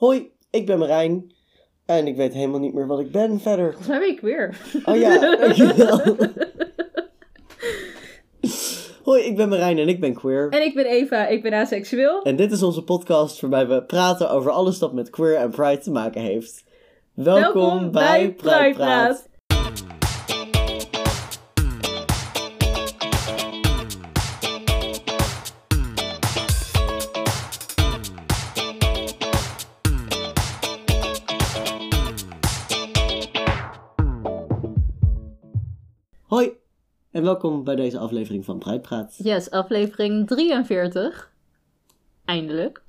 Hoi, ik ben Marijn. En ik weet helemaal niet meer wat ik ben verder. Volgens mij ben ik weer. Oh ja, dankjewel. Hoi, ik ben Marijn en ik ben queer. En ik ben Eva, ik ben aseksueel. En dit is onze podcast waarbij we praten over alles dat met queer en pride te maken heeft. Welkom, bij Pride Praat. En welkom bij deze aflevering van Pride Praat. Yes, aflevering 43. Eindelijk.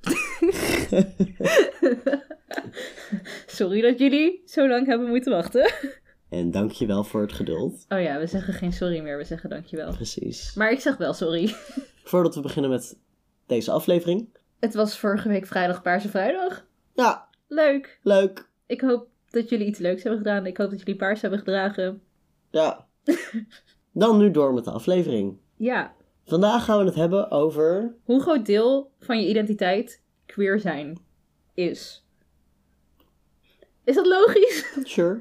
Sorry dat jullie zo lang hebben moeten wachten. En dankjewel voor het geduld. Oh ja, we zeggen geen sorry meer, we zeggen dankjewel. Precies. Maar ik zeg wel sorry. Voordat we beginnen met deze aflevering. Het was vorige week vrijdag Paarse Vrijdag. Ja, Leuk. leuk. Ik hoop dat jullie iets leuks hebben gedaan. Ik hoop dat jullie paars hebben gedragen. Ja. Dan nu door met de aflevering. Ja, Vandaag gaan we het hebben over. hoe groot deel van je identiteit queer zijn is. Is dat logisch? Sure.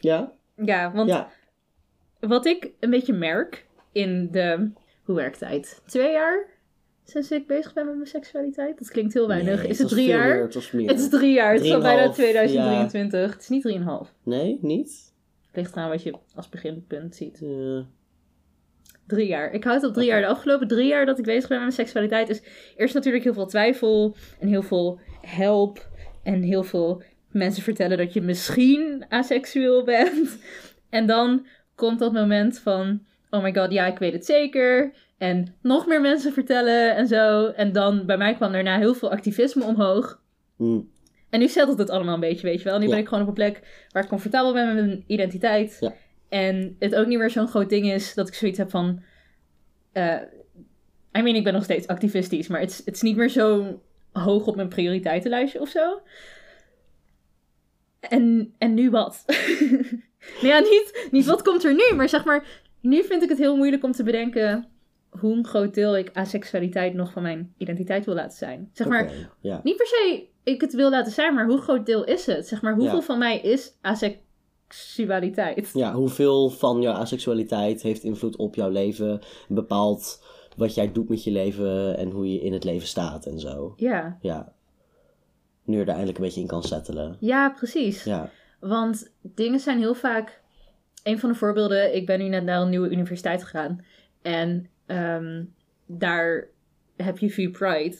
Ja? Ja, want Ja. wat ik een beetje merk in de. Hoe werkt uit? Twee jaar sinds ik bezig ben met mijn seksualiteit? Dat klinkt heel weinig. Nee, is het drie jaar? meer, het. Het is drie jaar. Het is al bijna 3,5, 2023. Het is niet drieënhalf. Nee, niet? Ligt eraan wat je als beginpunt ziet. Drie jaar. Ik houd het op drie jaar. De afgelopen drie jaar dat ik bezig ben met mijn seksualiteit is eerst natuurlijk heel veel twijfel en heel veel help en heel veel mensen vertellen dat je misschien aseksueel bent. En dan komt dat moment van, oh my god, ja, ik weet het zeker. En nog meer mensen vertellen en zo. En dan bij mij kwam daarna heel veel activisme omhoog. mm, En nu settelt het allemaal een beetje, weet je wel. Nu Ja. ben ik gewoon op een plek waar ik comfortabel ben met mijn identiteit. Ja. En het ook niet meer zo'n groot ding is dat ik zoiets heb van... eh I mean, ik ben nog steeds activistisch, maar het is- niet meer zo hoog op mijn prioriteitenlijstje of zo. En, en nu wat? nou ja, niet, niet wat komt er nu, maar zeg maar... Nu vind ik het heel moeilijk om te bedenken hoe een groot deel ik aseksualiteit nog van mijn identiteit wil laten zijn. Zeg maar, niet per se ik het wil laten zijn, maar hoe groot deel is het? Zeg maar, hoeveel Ja. van mij is aseksualiteit? ja, hoeveel van jouw asexualiteit heeft invloed op jouw leven? Bepaalt wat jij doet met je leven en hoe je in het leven staat en zo. Ja, Ja. Nu je er eindelijk een beetje in kan settelen. ja precies. Ja. Want dingen zijn heel vaak... Een van de voorbeelden, ik ben nu net naar een nieuwe universiteit gegaan. En ehm, daar heb je VU Pride.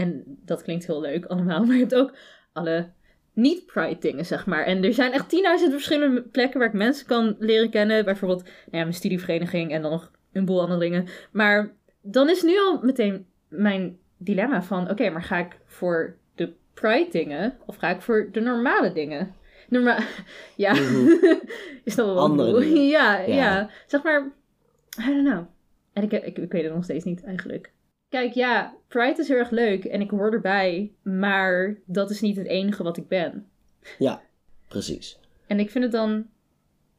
En dat klinkt heel leuk allemaal. Maar je hebt ook alle niet-Pride dingen, zeg maar. En er zijn echt 10.000 verschillende plekken waar ik mensen kan leren kennen. Bijvoorbeeld nou ja, mijn studievereniging en dan nog een boel andere dingen. Maar dan is nu al meteen mijn dilemma van... Oké, maar ga ik voor de Pride dingen of ga ik voor de normale dingen? Norma ja, Mhm. is dat wel Andere. Ja, Ja. ja, Zeg maar, I don't know. En ik, ik, ik weet het nog steeds niet eigenlijk. Kijk, ja, Pride is heel erg leuk en ik hoor erbij, maar dat is niet het enige wat ik ben. Ja, precies. En ik vind het dan,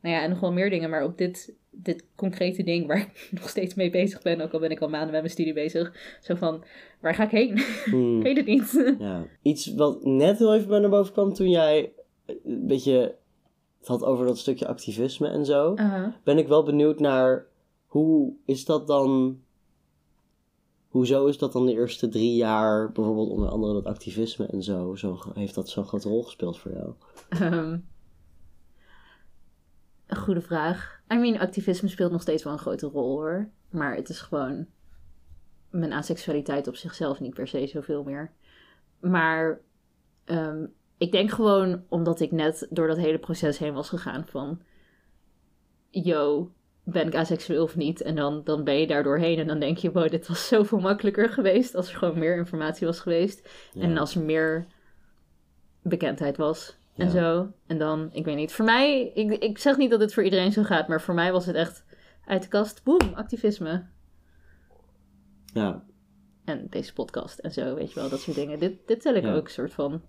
nou ja, en nog wel meer dingen, maar op dit, dit concrete ding waar ik nog steeds mee bezig ben, ook al ben ik al maanden met mijn studie bezig, zo van, waar ga ik heen? Hmm. ik weet het niet. Ja. Iets wat net heel even bij naar boven kwam toen jij een beetje het had over dat stukje activisme en zo. Aha. Ben ik wel benieuwd naar hoe is dat dan. Hoezo is dat dan de eerste drie jaar, bijvoorbeeld onder andere dat activisme en zo, zo heeft dat zo'n grote rol gespeeld voor jou? Ehm, een goede vraag. I mean, activisme speelt nog steeds wel een grote rol hoor. Maar het is gewoon mijn asexualiteit op zichzelf niet per se zoveel meer. Maar ehm, ik denk gewoon omdat ik net door dat hele proces heen was gegaan van... Yo, ben ik asexueel of niet? En dan, dan ben je daar doorheen en dan denk je... Wow, dit was zoveel makkelijker geweest als er gewoon meer informatie was geweest. Ja. En als er meer bekendheid was en Ja. zo. En dan, ik weet niet. Voor mij, ik, ik zeg niet dat het voor iedereen zo gaat, maar voor mij was het echt uit de kast, boem, activisme. Ja, En deze podcast en zo, weet je wel, dat soort dingen. Dit, dit tel ik Ja. ook soort van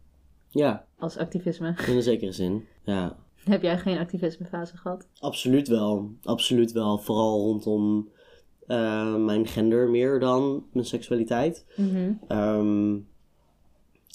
ja, als activisme. in een zekere zin. Ja, Heb jij geen activismefase gehad? absoluut wel. Absoluut wel. Vooral rondom eh, mijn gender meer dan mijn seksualiteit. Mhm. Ehm,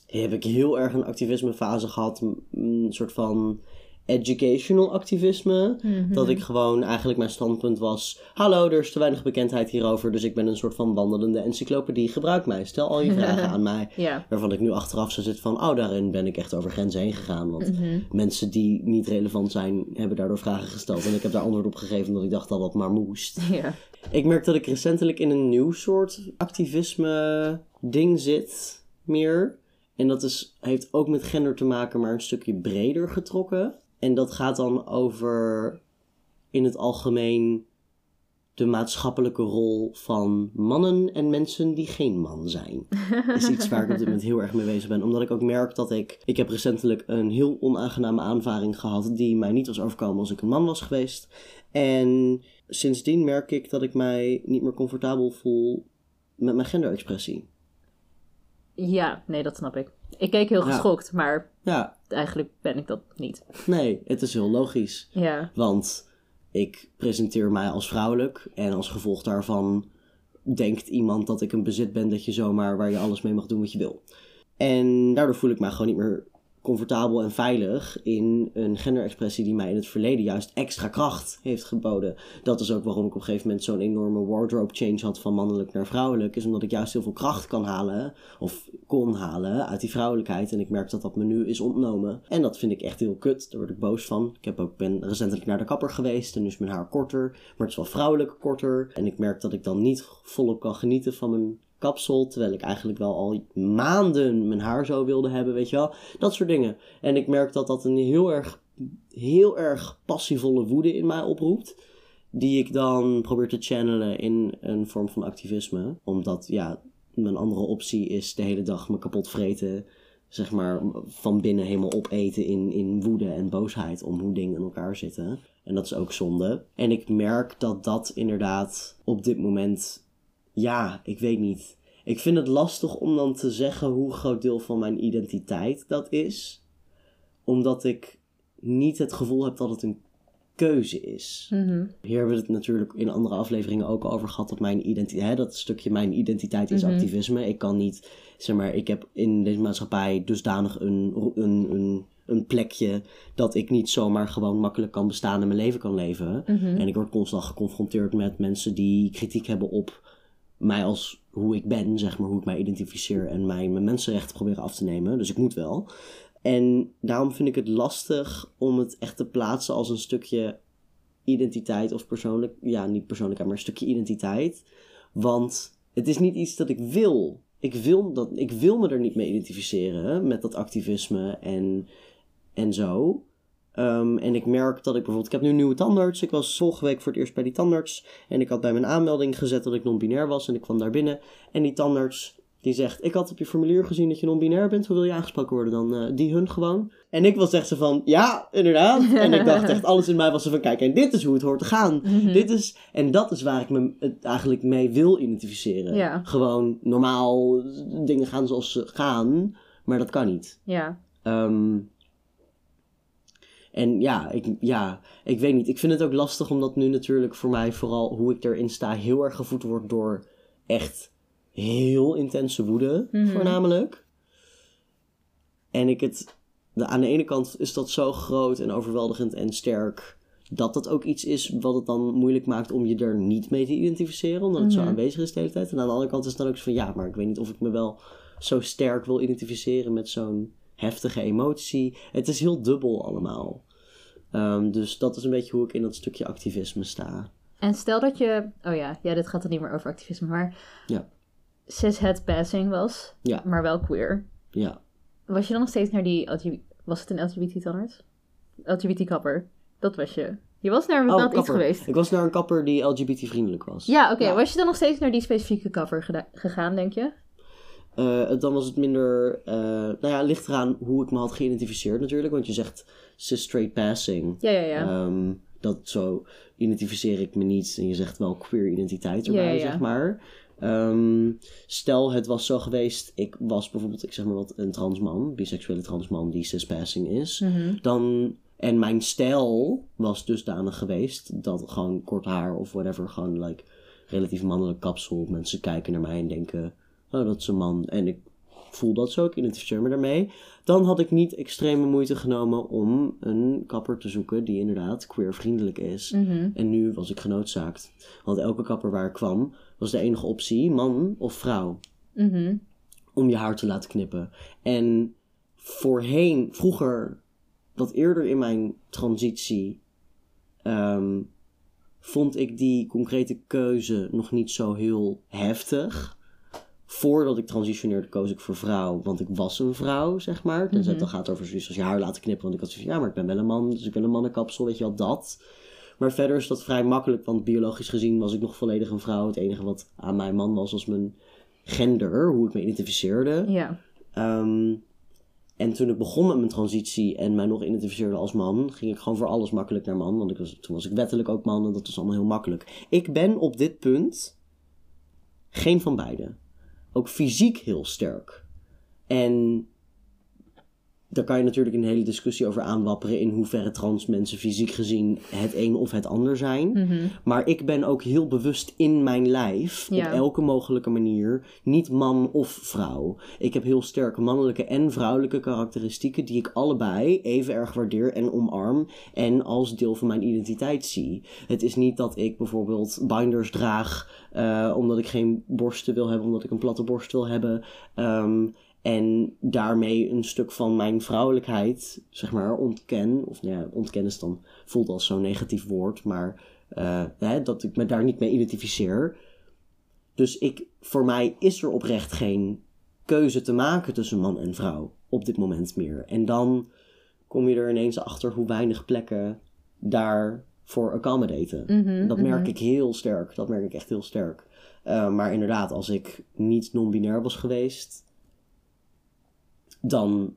heb ik heel erg een activisme fase gehad. Een soort van educational activisme. Mhm. Dat ik gewoon eigenlijk mijn standpunt was: Hallo, er is te weinig bekendheid hierover. Dus ik ben een soort van wandelende encyclopedie. Gebruik mij. Stel al je vragen aan mij. Ja. Waarvan ik nu achteraf zo zit van: Oh, daarin ben ik echt over grenzen heen gegaan. Want Mhm. mensen die niet relevant zijn, hebben daardoor vragen gesteld. En ik heb daar antwoord op gegeven omdat ik dacht dat dat maar moest. Ja. Ik merk dat ik recentelijk in een nieuw soort activisme ding zit, meer. En dat is, heeft ook met gender te maken, maar een stukje breder getrokken. En dat gaat dan over in het algemeen de maatschappelijke rol van mannen en mensen die geen man zijn. is iets waar ik op dit moment heel erg mee bezig ben. Omdat ik ook merk dat ik... Ik heb recentelijk een heel onaangename aanvaring gehad... die mij niet was overkomen als ik een man was geweest. En sindsdien merk ik dat ik mij niet meer comfortabel voel met mijn genderexpressie. ja, nee, dat snap ik. Ik keek heel Ja. geschokt, maar Ja, eigenlijk ben ik dat niet. nee, het is heel logisch. Ja. Want ik presenteer mij als vrouwelijk en als gevolg daarvan denkt iemand dat ik een bezit ben dat je zomaar waar je alles mee mag doen wat je wil. En daardoor voel ik mij gewoon niet meer comfortabel en veilig in een genderexpressie die mij in het verleden juist extra kracht heeft geboden. Dat is ook waarom ik op een gegeven moment zo'n enorme wardrobe change had van mannelijk naar vrouwelijk. Is omdat ik juist heel veel kracht kan halen, of kon halen, uit die vrouwelijkheid. En ik merk dat dat me nu is ontnomen. En dat vind ik echt heel kut. Daar word ik boos van. Ik heb ook, ben recentelijk naar de kapper geweest en nu is mijn haar korter. Maar het is wel vrouwelijk korter. En ik merk dat ik dan niet volop kan genieten van mijn kapsel. Terwijl ik eigenlijk wel al maanden mijn haar zo wilde hebben, weet je wel. Dat soort dingen. En ik merk dat dat een heel erg, heel erg passievolle woede in mij oproept. Die ik dan probeer te channelen in een vorm van activisme. Omdat, ja, mijn andere optie is de hele dag me kapot vreten. Zeg maar, van binnen helemaal opeten in, in woede en boosheid om hoe dingen in elkaar zitten. En dat is ook zonde. En ik merk dat dat inderdaad op dit moment ja, ik weet niet. Ik vind het lastig om dan te zeggen hoe groot deel van mijn identiteit dat is. Omdat ik niet het gevoel heb dat het een keuze is. Mhm. Hier hebben we het natuurlijk in andere afleveringen ook over gehad. Dat mijn identiteit, dat stukje mijn identiteit is Mhm. activisme. Ik kan niet, zeg maar, ik heb in deze maatschappij dusdanig een, een, een, een plekje dat ik niet zomaar gewoon makkelijk kan bestaan en mijn leven kan leven. Mhm. En ik word constant geconfronteerd met mensen die kritiek hebben op mij als hoe ik ben, zeg maar, hoe ik mij identificeer en mij mijn mensenrechten proberen af te nemen. Dus ik moet wel. En daarom vind ik het lastig om het echt te plaatsen als een stukje identiteit of persoonlijk, ja, niet persoonlijkheid, maar een stukje identiteit. Want het is niet iets dat ik wil. Ik wil, dat, ik wil me er niet mee identificeren met dat activisme en, en zo. Ehm, en ik merk dat ik bijvoorbeeld, ik heb nu een nieuwe tandarts. Ik was vorige week voor het eerst bij die tandarts. En ik had bij mijn aanmelding gezet dat ik non-binair was. En ik kwam daar binnen. En die tandarts, die zegt, ik had op je formulier gezien dat je non-binair bent. Hoe wil je aangesproken worden dan? Eh, die hun gewoon. En ik was echt zo van, ja, inderdaad. En ik dacht echt, alles in mij was zo van, kijk, en dit is hoe het hoort te gaan. Mhm. Dit is, en dat is waar ik me het eigenlijk mee wil identificeren. Ja. Gewoon normaal dingen gaan zoals ze gaan. Maar dat kan niet. Ja. Ehm, en ja ik, ja, ik weet niet. Ik vind het ook lastig omdat nu natuurlijk voor mij vooral hoe ik erin sta heel erg gevoed wordt door echt heel intense woede, Mhm. voornamelijk. En ik het, de, aan de ene kant is dat zo groot en overweldigend en sterk dat dat ook iets is wat het dan moeilijk maakt om je er niet mee te identificeren, omdat het zo Mhm. aanwezig is de hele tijd. En aan de andere kant is het dan ook zo van ja, maar ik weet niet of ik me wel zo sterk wil identificeren met zo'n heftige emotie. Het is heel dubbel allemaal. Ehm, dus dat is een beetje hoe ik in dat stukje activisme sta. En stel dat je... Oh ja, ja, dit gaat dan niet meer over activisme, maar... Ja. Cishet passing was, Ja. maar wel queer. Ja. Was je dan nog steeds naar die... LGBT Was het een LGBT-tandarts? LGBT-kapper. Dat was je. Je was naar een bepaald iets Oh, geweest. Ik was naar een kapper die LGBT-vriendelijk was. Ja, oké. Ja. Was je dan nog steeds naar die specifieke kapper geda- gegaan, denk je? Eh, dan was het minder. eh, nou ja, ligt eraan hoe ik me had geïdentificeerd natuurlijk. Want je zegt cis straight passing. Ja, ja, ja. Ehm, dat zo identificeer ik me niet. En je zegt wel queer identiteit erbij, Ja, ja, ja. zeg maar. Ehm, stel, het was zo geweest. Ik was bijvoorbeeld, ik zeg maar wat, een transman. Biseksuele transman die cis-passing is. Mhm. Dan. En mijn stijl was dusdanig geweest. Dat gewoon kort haar of whatever. Gewoon like relatief mannelijk kapsel. Mensen kijken naar mij en denken. Oh, dat is een man. En ik voel dat zo, ik identificeer me daarmee. Dan had ik niet extreme moeite genomen om een kapper te zoeken die inderdaad queervriendelijk is. Mhm. En nu was ik genoodzaakt. Want elke kapper waar ik kwam, was de enige optie man of vrouw Mhm. om je haar te laten knippen. En voorheen, vroeger, wat eerder in mijn transitie, ehm, vond ik die concrete keuze nog niet zo heel heftig. Voordat ik transitioneerde, koos ik voor vrouw, want ik was een vrouw, zeg maar. Tenzij het dan gaat over zoiets als je haar laten knippen. Want ik had zoiets van, ja, maar ik ben wel een man, dus ik wil een mannenkapsel, weet je wel, dat. Maar verder is dat vrij makkelijk, want biologisch gezien was ik nog volledig een vrouw. Het enige wat aan mijn man was, was mijn gender, hoe ik me identificeerde. Ja. Ehm, en toen ik begon met mijn transitie en mij nog identificeerde als man, ging ik gewoon voor alles makkelijk naar man. Want ik was, toen was ik wettelijk ook man en dat was allemaal heel makkelijk. Ik ben op dit punt geen van beide. Ook fysiek heel sterk. En daar kan je natuurlijk een hele discussie over aanwapperen in hoeverre trans mensen fysiek gezien het een of het ander zijn. Mhm. Maar ik ben ook heel bewust in mijn lijf, Ja. op elke mogelijke manier, niet man of vrouw. Ik heb heel sterke mannelijke en vrouwelijke karakteristieken die ik allebei even erg waardeer en omarm en als deel van mijn identiteit zie. Het is niet dat ik bijvoorbeeld binders draag eh, omdat ik geen borsten wil hebben, omdat ik een platte borst wil hebben. Ehm, en daarmee een stuk van mijn vrouwelijkheid, zeg maar, ontken. Of nou ja, ontkennen is dan, voelt als zo'n negatief woord, maar eh, hè, dat ik me daar niet mee identificeer. Dus ik, voor mij is er oprecht geen keuze te maken tussen man en vrouw op dit moment meer. En dan kom je er ineens achter hoe weinig plekken daarvoor accommodaten. Mhm, Dat merk ik heel sterk. Dat merk ik echt heel sterk. Eh, maar inderdaad, als ik niet non-binair was geweest, dan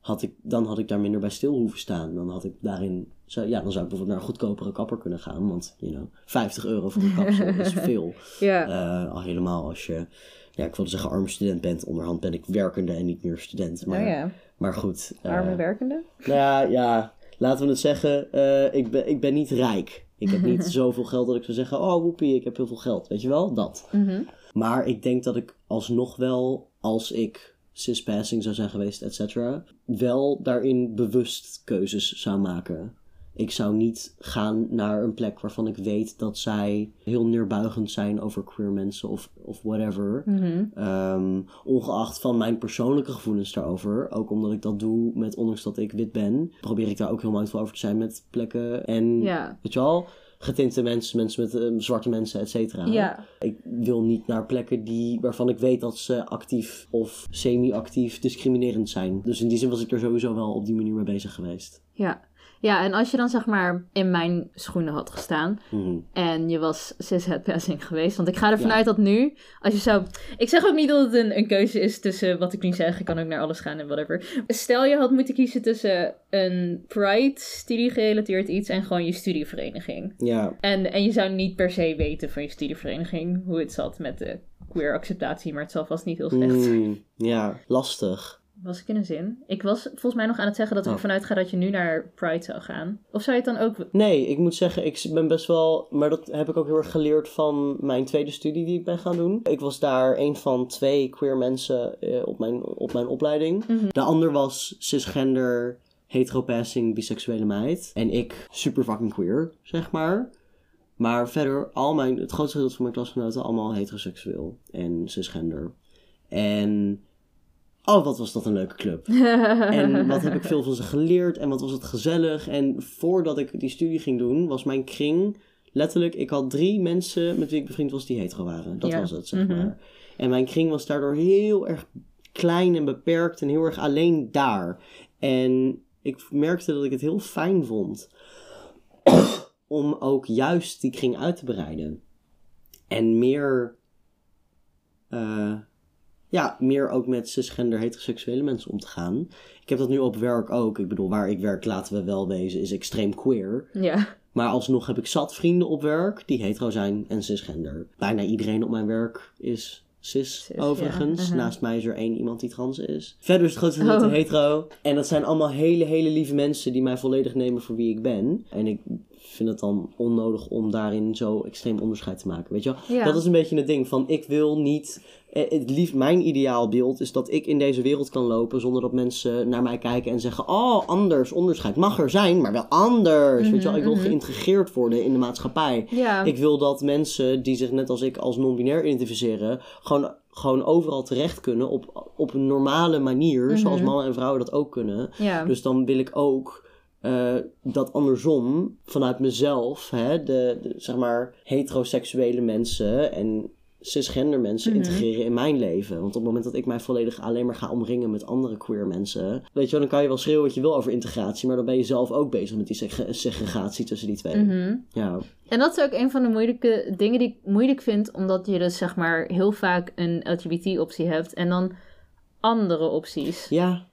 had, ik, dan had ik daar minder bij stil hoeven staan. Dan had ik daarin, zou, ja, dan zou ik bijvoorbeeld naar een goedkopere kapper kunnen gaan. Want, you know, 50 euro voor een kapsel is veel. Ja. Eh, al helemaal als je, ja, ik wilde zeggen arme student bent. Onderhand ben ik werkende en niet meer student. Maar, oh ja. maar goed. eh, Arme werkende? nou ja, ja, laten we het zeggen, eh, ik, ben, ik ben niet rijk. Ik heb niet zoveel geld dat ik zou zeggen, oh woepie, ik heb heel veel geld. Weet je wel, dat. Mhm. Maar ik denk dat ik alsnog wel, als ik cispassing zou zijn geweest, et cetera, wel daarin bewust keuzes zou maken. Ik zou niet gaan naar een plek waarvan ik weet dat zij heel neerbuigend zijn over queer mensen of, of whatever. Mhm. Ehm, ongeacht van mijn persoonlijke gevoelens daarover. Ook omdat ik dat doe met, ondanks dat ik wit ben, probeer ik daar ook heel mindful over te zijn met plekken. En, Ja. weet je wel, getinte mensen, mensen met eh, zwarte mensen, et cetera. Ja. Ik wil niet naar plekken die, waarvan ik weet dat ze actief of semi-actief discriminerend zijn. Dus in die zin was ik er sowieso wel op die manier mee bezig geweest. Ja. Ja, en als je dan zeg maar in mijn schoenen had gestaan Mhm. en je was cis passing geweest, want ik ga ervan Ja. uit dat nu, als je zou... Ik zeg ook niet dat het een, een keuze is tussen wat ik nu zeg, ik kan ook naar alles gaan en whatever. Stel je had moeten kiezen tussen een pride, studie-gerelateerd iets en gewoon je studievereniging. Ja, En, en je zou niet per se weten van je studievereniging hoe het zat met de queer acceptatie, maar het zal vast niet heel slecht. Mm, ja, lastig. Was ik in een zin? Ik was volgens mij nog aan het zeggen dat ik Oh. ervan uitga dat je nu naar Pride zou gaan. Of zou je het dan ook... Nee, ik moet zeggen, ik ben best wel. Maar dat heb ik ook heel erg geleerd van mijn tweede studie die ik ben gaan doen. Ik was daar een van twee queer mensen eh, op, mijn, op mijn opleiding. De ander was cisgender, heteropassing, biseksuele meid. En ik super fucking queer, zeg maar. Maar verder, al mijn, het grootste gedeelte van mijn klasgenoten allemaal heteroseksueel en cisgender. En. Oh, wat was dat een leuke club. En wat heb ik veel van ze geleerd en wat was het gezellig. En voordat ik die studie ging doen, was mijn kring letterlijk... Ik had drie mensen met wie ik bevriend was die hetero waren. Dat Ja. was het, zeg Mhm. maar. En mijn kring was daardoor heel erg klein en beperkt en heel erg alleen daar. En ik merkte dat ik het heel fijn vond om ook juist die kring uit te breiden. En meer... eh, ja, meer ook met cisgender heteroseksuele mensen om te gaan. Ik heb dat nu op werk ook. Ik bedoel, waar ik werk, laten we wel wezen, is extreem queer. ja. Maar alsnog heb ik zat vrienden op werk die hetero zijn en cisgender. Bijna iedereen op mijn werk is cis, Cis, overigens. ja, uh-huh. Naast mij is er één iemand die trans is. Verder is het grootste gedeelte Oh. hetero. En dat zijn allemaal hele, hele lieve mensen die mij volledig nemen voor wie ik ben. En ik vind het dan onnodig om daarin zo extreem onderscheid te maken. Weet je wel? Ja. Dat is een beetje het ding van ik wil niet. eh, Het liefst, mijn ideaalbeeld is dat ik in deze wereld kan lopen zonder dat mensen naar mij kijken en zeggen: Oh, anders, onderscheid mag er zijn, maar wel anders. Weet je wel, ik wil mhm. geïntegreerd worden in de maatschappij. Ja. Ik wil dat mensen die zich net als ik als non-binair identificeren, gewoon, gewoon overal terecht kunnen op, op een normale manier, zoals Mhm. mannen en vrouwen dat ook kunnen. ja. Dus dan wil ik ook eh, dat andersom, vanuit mezelf, hè, de, de, zeg maar heteroseksuele mensen en cisgender mensen Mhm. integreren in mijn leven. Want op het moment dat ik mij volledig alleen maar ga omringen met andere queer mensen, weet je wel, dan kan je wel schreeuwen wat je wil over integratie, maar dan ben je zelf ook bezig met die seg- segregatie tussen die twee. Mhm. Ja. En dat is ook een van de moeilijke dingen die ik moeilijk vind, omdat je dus zeg maar heel vaak een LGBT-optie hebt en dan andere opties. ja,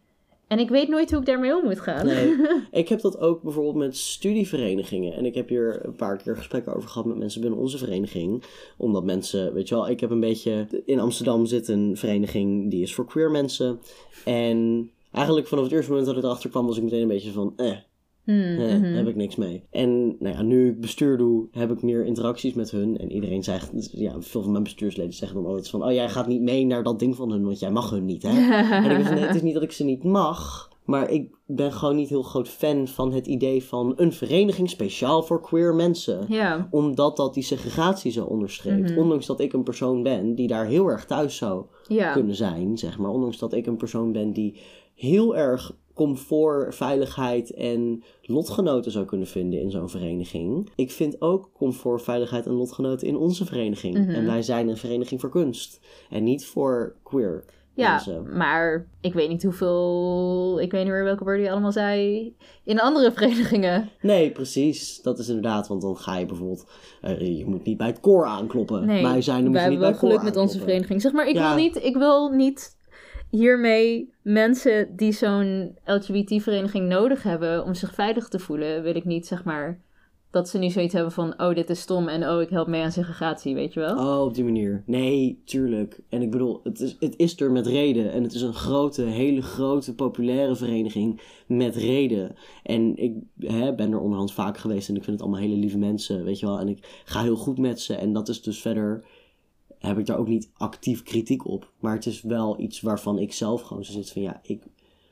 En ik weet nooit hoe ik daarmee om moet gaan. Nee, ik heb dat ook bijvoorbeeld met studieverenigingen. En ik heb hier een paar keer gesprekken over gehad met mensen binnen onze vereniging. Omdat mensen, weet je wel, ik heb een beetje. In Amsterdam zit een vereniging die is voor queer mensen. En eigenlijk vanaf het eerste moment dat ik erachter kwam, was ik meteen een beetje van. Eh, Hmm, eh, mhm. heb ik niks mee. En nou ja, nu ik bestuur doe, heb ik meer interacties met hun. En iedereen zegt, ja, veel van mijn bestuursleden zeggen dan altijd van, oh jij gaat niet mee naar dat ding van hun, want jij mag hun niet, hè? En ik van, nee, het is niet dat ik ze niet mag, maar ik ben gewoon niet heel groot fan van het idee van een vereniging speciaal voor queer mensen. Omdat dat die segregatie zo onderstreept. Mhm. Ondanks dat ik een persoon ben die daar heel erg thuis zou kunnen zijn, zeg maar. Ondanks dat ik een persoon ben die heel erg comfort, veiligheid en lotgenoten zou kunnen vinden in zo'n vereniging. Ik vind ook comfort, veiligheid en lotgenoten in onze vereniging. Mhm. En wij zijn een vereniging voor kunst. En niet voor queer Ja, mensen. maar ik weet niet hoeveel... Ik weet niet meer welke woorden je allemaal zei in andere verenigingen. Nee, precies. Dat is inderdaad, want dan ga je bijvoorbeeld... eh, je moet niet bij het koor aankloppen. Nee, wij zijn er hebben niet bij het koor geluk met onze vereniging. Zeg maar, ik, Ja. wil niet, ik wil niet hiermee mensen die zo'n LGBT-vereniging nodig hebben om zich veilig te voelen, wil ik niet, zeg maar, dat ze nu zoiets hebben van, oh, dit is stom en oh, ik help mee aan segregatie, weet je wel? Oh, op die manier. Nee, tuurlijk. En ik bedoel, het is, het is er met reden. En het is een grote, hele grote, populaire vereniging met reden. En ik hè, ben er onderhand vaak geweest en ik vind het allemaal hele lieve mensen, weet je wel. En ik ga heel goed met ze. En dat is dus verder, heb ik daar ook niet actief kritiek op. Maar het is wel iets waarvan ik zelf gewoon zo zit van, ja, ik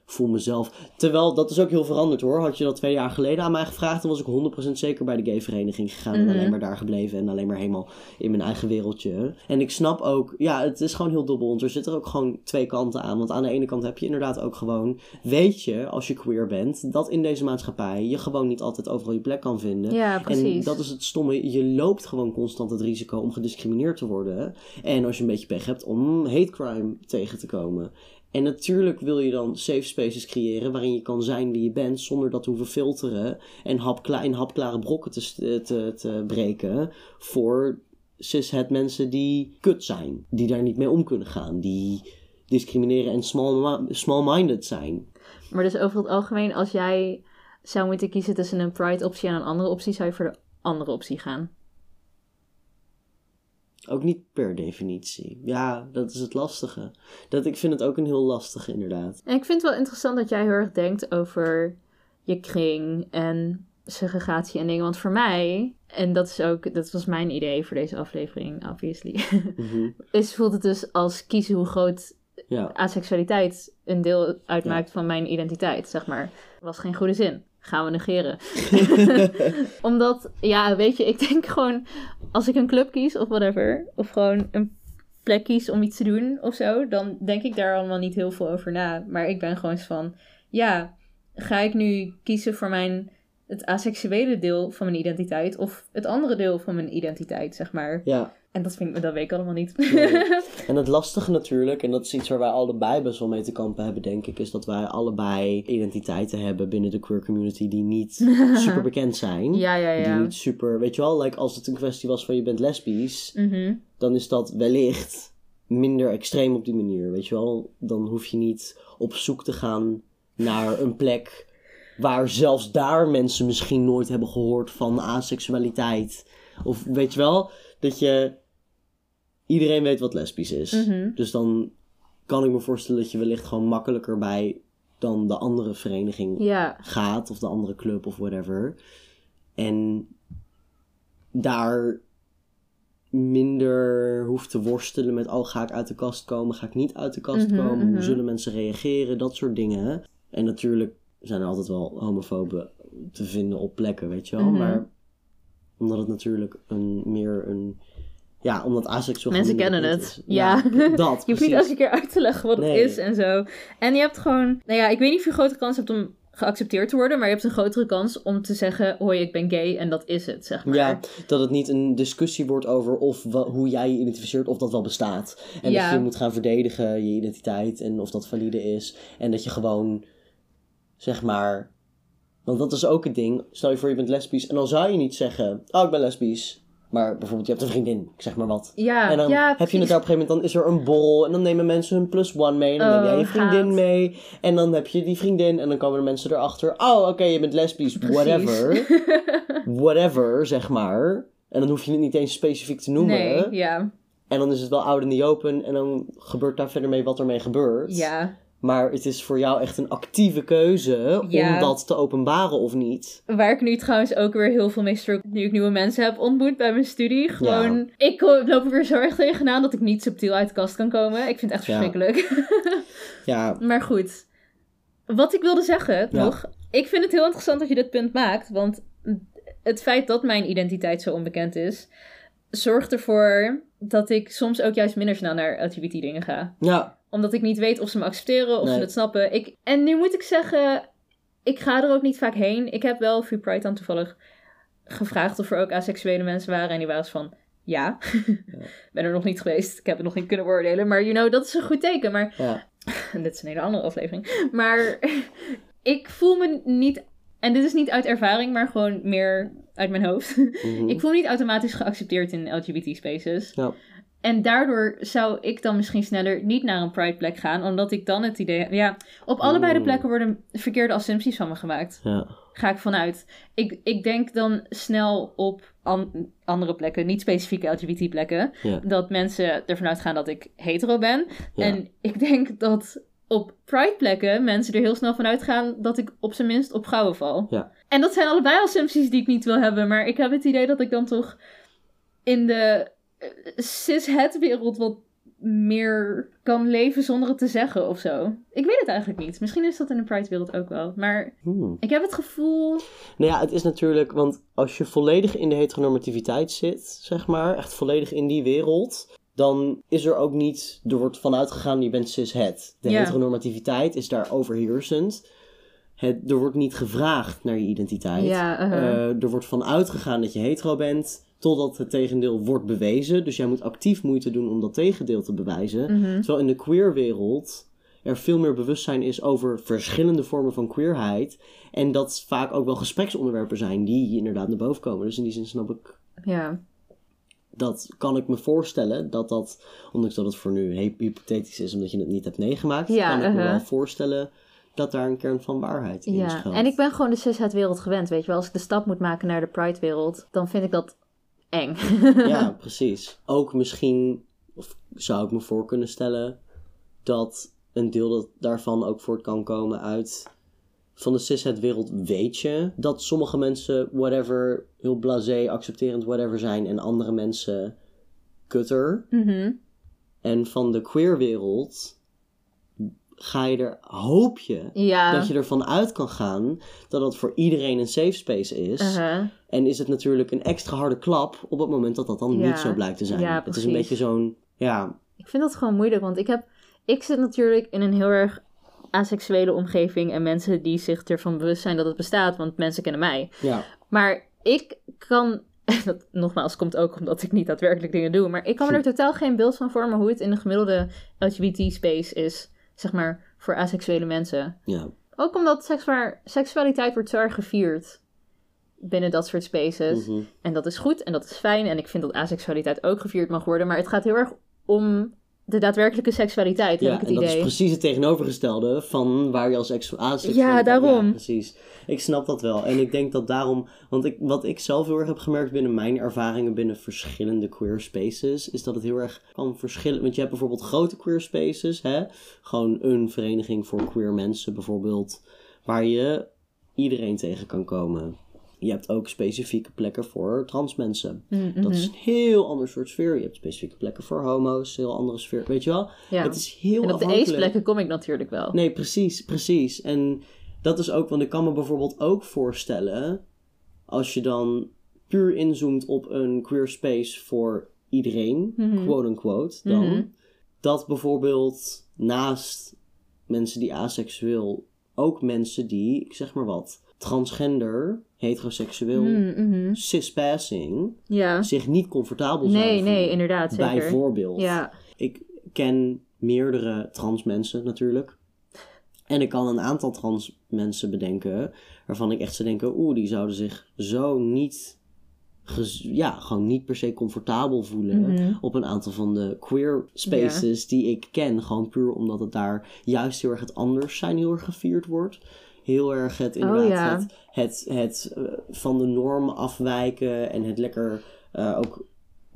voel mezelf... Terwijl, dat is ook heel veranderd hoor. Had je dat twee jaar geleden aan mij gevraagd, dan was ik 100% zeker bij de gay-vereniging gegaan. En Mhm. alleen maar daar gebleven en alleen maar helemaal in mijn eigen wereldje. En ik snap ook, ja, het is gewoon heel dubbel. Want er zitten ook gewoon twee kanten aan. Want aan de ene kant heb je inderdaad ook gewoon, weet je, als je queer bent, dat in deze maatschappij je gewoon niet altijd overal je plek kan vinden. Ja, En precies. dat is het stomme. Je loopt gewoon constant het risico om gediscrimineerd te worden. En als je een beetje pech hebt om hate crime tegen te komen. En natuurlijk wil je dan safe spaces creëren waarin je kan zijn wie je bent zonder dat te hoeven filteren en hapkla in hapklare brokken te, te, te breken voor cishet mensen die kut zijn. Die daar niet mee om kunnen gaan. Die discrimineren en small- small-minded zijn. Maar dus over het algemeen, als jij zou moeten kiezen tussen een pride-optie en een andere optie, zou je voor de andere optie gaan. Ook niet per definitie. Ja, dat is het lastige. Dat, ik vind het ook een heel lastige, inderdaad. En ik vind het wel interessant dat jij heel erg denkt over je kring en segregatie en dingen. Want voor mij, en dat is ook, dat was mijn idee voor deze aflevering, obviously, Mhm. is voelt het dus als kiezen hoe groot Ja. aseksualiteit een deel uitmaakt van mijn identiteit, zeg maar. Was geen goede zin. Gaan we negeren. Omdat, ja, weet je, ik denk gewoon, als ik een club kies of whatever, of gewoon een plek kies om iets te doen of zo, dan denk ik daar allemaal niet heel veel over na. Maar ik ben gewoon van, ja, ga ik nu kiezen voor mijn, het asexuele deel van mijn identiteit of het andere deel van mijn identiteit, zeg maar. ja. En dat, vind ik, dat weet ik allemaal niet. Nee. En het lastige natuurlijk, en dat is iets waar wij allebei best wel mee te kampen hebben, denk ik, is dat wij allebei identiteiten hebben binnen de queer community die niet super bekend zijn. ja, ja, Die ja. niet super, weet je wel, like als het een kwestie was van je bent lesbisch, Mhm. dan is dat wellicht minder extreem op die manier, weet je wel. Dan hoef je niet op zoek te gaan naar een plek waar zelfs daar mensen misschien nooit hebben gehoord van aseksualiteit. Of weet je wel, dat je... Iedereen weet wat lesbisch is. Mhm. Dus dan kan ik me voorstellen dat je wellicht gewoon makkelijker bij dan de andere vereniging Ja, gaat, of de andere club of whatever. En daar minder hoeft te worstelen met, oh, ga ik uit de kast komen, ga ik niet uit de kast Mhm, komen, hoe mhm. zullen mensen reageren, dat soort dingen. En natuurlijk zijn er altijd wel homofoben te vinden op plekken, weet je wel. Mhm. Maar omdat het natuurlijk een, meer een, ja, omdat asexueel Mensen kennen het. is. Ja. dat, Je hoeft niet elke keer uit te leggen wat Nee. het is en zo. En je hebt gewoon... Nou ja, ik weet niet of je een grote kans hebt om geaccepteerd te worden, maar je hebt een grotere kans om te zeggen, hoi, ik ben gay en dat is het, zeg maar. Ja, dat het niet een discussie wordt over of hoe jij je identificeert, of dat wel bestaat. En Ja. dat je moet gaan verdedigen, je identiteit, en of dat valide is. En dat je gewoon, zeg maar... Want dat is ook het ding. Stel je voor, je bent lesbisch. En dan zou je niet zeggen, oh, ik ben lesbisch. Maar bijvoorbeeld, je hebt een vriendin, ik zeg maar wat. Ja, En dan ja, heb je het daar op een gegeven moment, dan is er een borrel. En dan nemen mensen hun plus one mee. En dan neem jij je Oh, vriendin mee. En dan heb je die vriendin. En dan komen de mensen erachter. Oh, oké, je bent lesbisch. Precies. Whatever. Whatever, zeg maar. En dan hoef je het niet eens specifiek te noemen. Nee, ja. En dan is het wel oud in the open. En dan gebeurt daar verder mee wat ermee gebeurt. Ja. Maar het is voor jou echt een actieve keuze Ja. om dat te openbaren of niet. Waar ik nu trouwens ook weer heel veel mee struggle, nu ik nieuwe mensen heb ontmoet bij mijn studie. Gewoon, ik loop er weer zo erg tegenaan dat ik niet subtiel uit de kast kan komen. Ik vind het echt verschrikkelijk. Ja, maar goed, wat ik wilde zeggen nog, ik vind het heel interessant dat je dit punt maakt, want het feit dat mijn identiteit zo onbekend is, zorgt ervoor dat ik soms ook juist minder snel naar LGBT dingen ga ja, omdat ik niet weet of ze me accepteren, of Nee. ze het snappen. Ik, en nu moet ik zeggen, ik ga er ook niet vaak heen. Ik heb wel Free Pride dan toevallig gevraagd of er ook asexuele mensen waren. En die waren van, ja. ben er nog niet geweest. Ik heb het nog niet kunnen beoordelen. Maar you know, dat is een goed teken. Maar ja. en dit is een hele andere aflevering. Maar ik voel me niet... En dit is niet uit ervaring, maar gewoon meer uit mijn hoofd. Mhm. Ik voel me niet automatisch geaccepteerd in LGBT-spaces. Ja. En daardoor zou ik dan misschien sneller niet naar een Pride plek gaan, omdat ik dan het idee... Ja, op allebei de plekken worden verkeerde assumpties van me gemaakt. ja. Ga ik vanuit. Ik, ik denk dan snel op an- andere plekken, niet specifieke LGBT-plekken, Ja. dat mensen ervan uitgaan dat ik hetero ben. Ja. En ik denk dat op Pride-plekken mensen er heel snel van uitgaan dat ik op zijn minst op vrouwen val. Ja. En dat zijn allebei assumpties die ik niet wil hebben, maar ik heb het idee dat ik dan toch in de eh, cis-het-wereld wat meer kan leven zonder het te zeggen of zo. Ik weet het eigenlijk niet. Misschien is dat in de Pride-wereld ook wel. Maar Hmm. ik heb het gevoel... Nou ja, het is natuurlijk, want als je volledig in de heteronormativiteit zit, zeg maar, echt volledig in die wereld, dan is er ook niet, er wordt vanuit gegaan, je bent cis-het. De Ja. heteronormativiteit is daar overheersend. Het, er wordt niet gevraagd naar je identiteit. Ja, uh-huh. Eh, er wordt vanuit gegaan dat je hetero bent, totdat het tegendeel wordt bewezen. Dus jij moet actief moeite doen om dat tegendeel te bewijzen. Mhm. Terwijl in de queer-wereld er veel meer bewustzijn is over verschillende vormen van queerheid. En dat vaak ook wel gespreksonderwerpen zijn die inderdaad naar boven komen. Dus in die zin snap ik, Ja. dat kan ik me voorstellen dat dat, ondanks dat het voor nu hy- hypothetisch is omdat je het niet hebt meegemaakt, Ja, kan ik me uh-huh. wel voorstellen dat daar een kern van waarheid in Ja, schuilt. en ik ben gewoon de cis-het-wereld gewend, weet je wel. Als ik de stap moet maken naar de Pride-wereld, dan vind ik dat eng. Ja, precies. Ook misschien, of zou ik me voor kunnen stellen, dat een deel dat daarvan ook voort kan komen uit. Van de cishet wereld weet je dat sommige mensen, whatever, heel blasé, accepterend, whatever zijn, en andere mensen kutter. Mhm. En van de queer wereld ga je er, hoop je, Ja. dat je ervan uit kan gaan dat het voor iedereen een safe space is. Uh-huh. En is het natuurlijk een extra harde klap op het moment dat dat dan Ja. niet zo blijkt te zijn. Ja, het is een beetje zo'n, ja, Ik vind dat gewoon moeilijk, want ik heb... Ik zit natuurlijk in een heel erg asexuele omgeving en mensen die zich ervan bewust zijn dat het bestaat, want mensen kennen mij. ja, Maar ik kan, en dat nogmaals komt ook omdat ik niet daadwerkelijk dingen doe, maar ik kan me er totaal geen beeld van vormen hoe het in de gemiddelde LGBT-space is, zeg maar, voor asexuele mensen. ja, Ook omdat seksuaar- seksualiteit wordt zo erg gevierd binnen dat soort spaces. mhm. En dat is goed en dat is fijn. En ik vind dat asexualiteit ook gevierd mag worden. Maar het gaat heel erg om de daadwerkelijke seksualiteit, heb ja ik het en dat idee. is precies het tegenovergestelde van waar je als ex asexueel... Ja, daarom. Ja, precies. Ik snap dat wel. En ik denk dat daarom... Want ik, wat ik zelf heel erg heb gemerkt binnen mijn ervaringen binnen verschillende queer spaces... is dat het heel erg kan verschillen. Want je hebt bijvoorbeeld grote queer spaces, hè? Gewoon een vereniging voor queer mensen bijvoorbeeld... waar je iedereen tegen kan komen. Je hebt ook specifieke plekken voor trans mensen. Mhm. Dat is een heel ander soort sfeer. Je hebt specifieke plekken voor homo's, een heel andere sfeer. Weet je wel? ja. Het is heel En op de afhankelijk. ace-plekken kom ik natuurlijk wel. Nee, precies, precies. En dat is ook, want ik kan me bijvoorbeeld ook voorstellen, als je dan puur inzoomt op een queer space voor iedereen, Mhm. quote unquote, dan, Mhm. dat bijvoorbeeld naast mensen die aseksueel, ook mensen die, ik zeg maar wat, transgender, heteroseksueel, Mhm, mhm. cispassing, Ja. zich niet comfortabel Nee, zouden nee, voelen. inderdaad, zeker. Bijvoorbeeld. Ja. Ik ken meerdere trans mensen natuurlijk. En ik kan een aantal trans mensen bedenken waarvan ik echt zou denken, oeh, die zouden zich zo niet, ja, gewoon niet per se comfortabel voelen Mhm. op een aantal van de queer spaces die ik ken. Gewoon puur omdat het daar juist heel erg het anders zijn heel erg gevierd wordt. Heel erg het inderdaad Oh, ja. het, het, het eh, van de norm afwijken en het lekker eh, ook